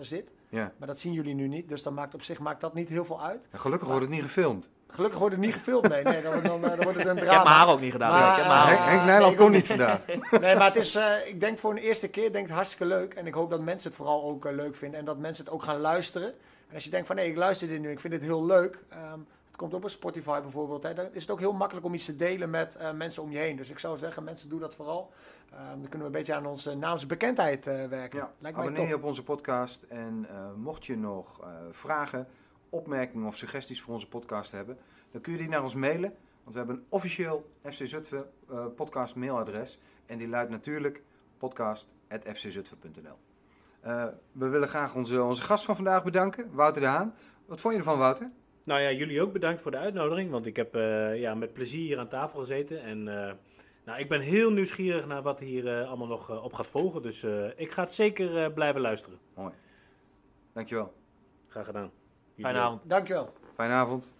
zit. Ja. Maar dat zien jullie nu niet, dus dan maakt op zich maakt dat niet heel veel uit. Gelukkig wordt het niet gefilmd. Gelukkig wordt het niet gefilmd, nee. nee dan, dan, dan wordt het een Ik heb mijn drama. haar ook niet gedaan. Maar, ook- Henk, Henk nee, Nijland ik kon niet vandaag. Nee, maar het is, eh, ik denk voor een eerste keer, denk ik het hartstikke leuk. En ik hoop dat mensen het vooral ook leuk vinden. En dat mensen het ook gaan luisteren. En als je denkt van, nee, ik luister dit nu, ik vind dit heel leuk. ehm, het komt op een Spotify bijvoorbeeld. Hè, dan is het ook heel makkelijk om iets te delen met eh, mensen om je heen. Dus ik zou zeggen, mensen, doe dat vooral. Ehm, dan kunnen we een beetje aan onze naamsbekendheid eh werken. Ja, Lijkt mij abonneer je op onze podcast. En eh, mocht je nog vragen, opmerkingen of suggesties voor onze podcast hebben, dan kun je die naar ons mailen. Want we hebben een officieel FC Zutphen podcast mailadres. En die luidt natuurlijk podcast.fczutphen.nl We willen graag onze, onze gast van vandaag bedanken, Wouter de Haan. Wat vond je ervan, Wouter? Nou ja, jullie ook bedankt voor de uitnodiging, want ik heb eh, ja, met plezier hier aan tafel gezeten. En eh, nou, ik ben heel nieuwsgierig naar wat hier eh, allemaal nog op gaat volgen. Dus eh, ik ga het zeker eh, blijven luisteren. Dankjewel. Graag gedaan. Jullie Fijne avond. Dankjewel. Fijne avond.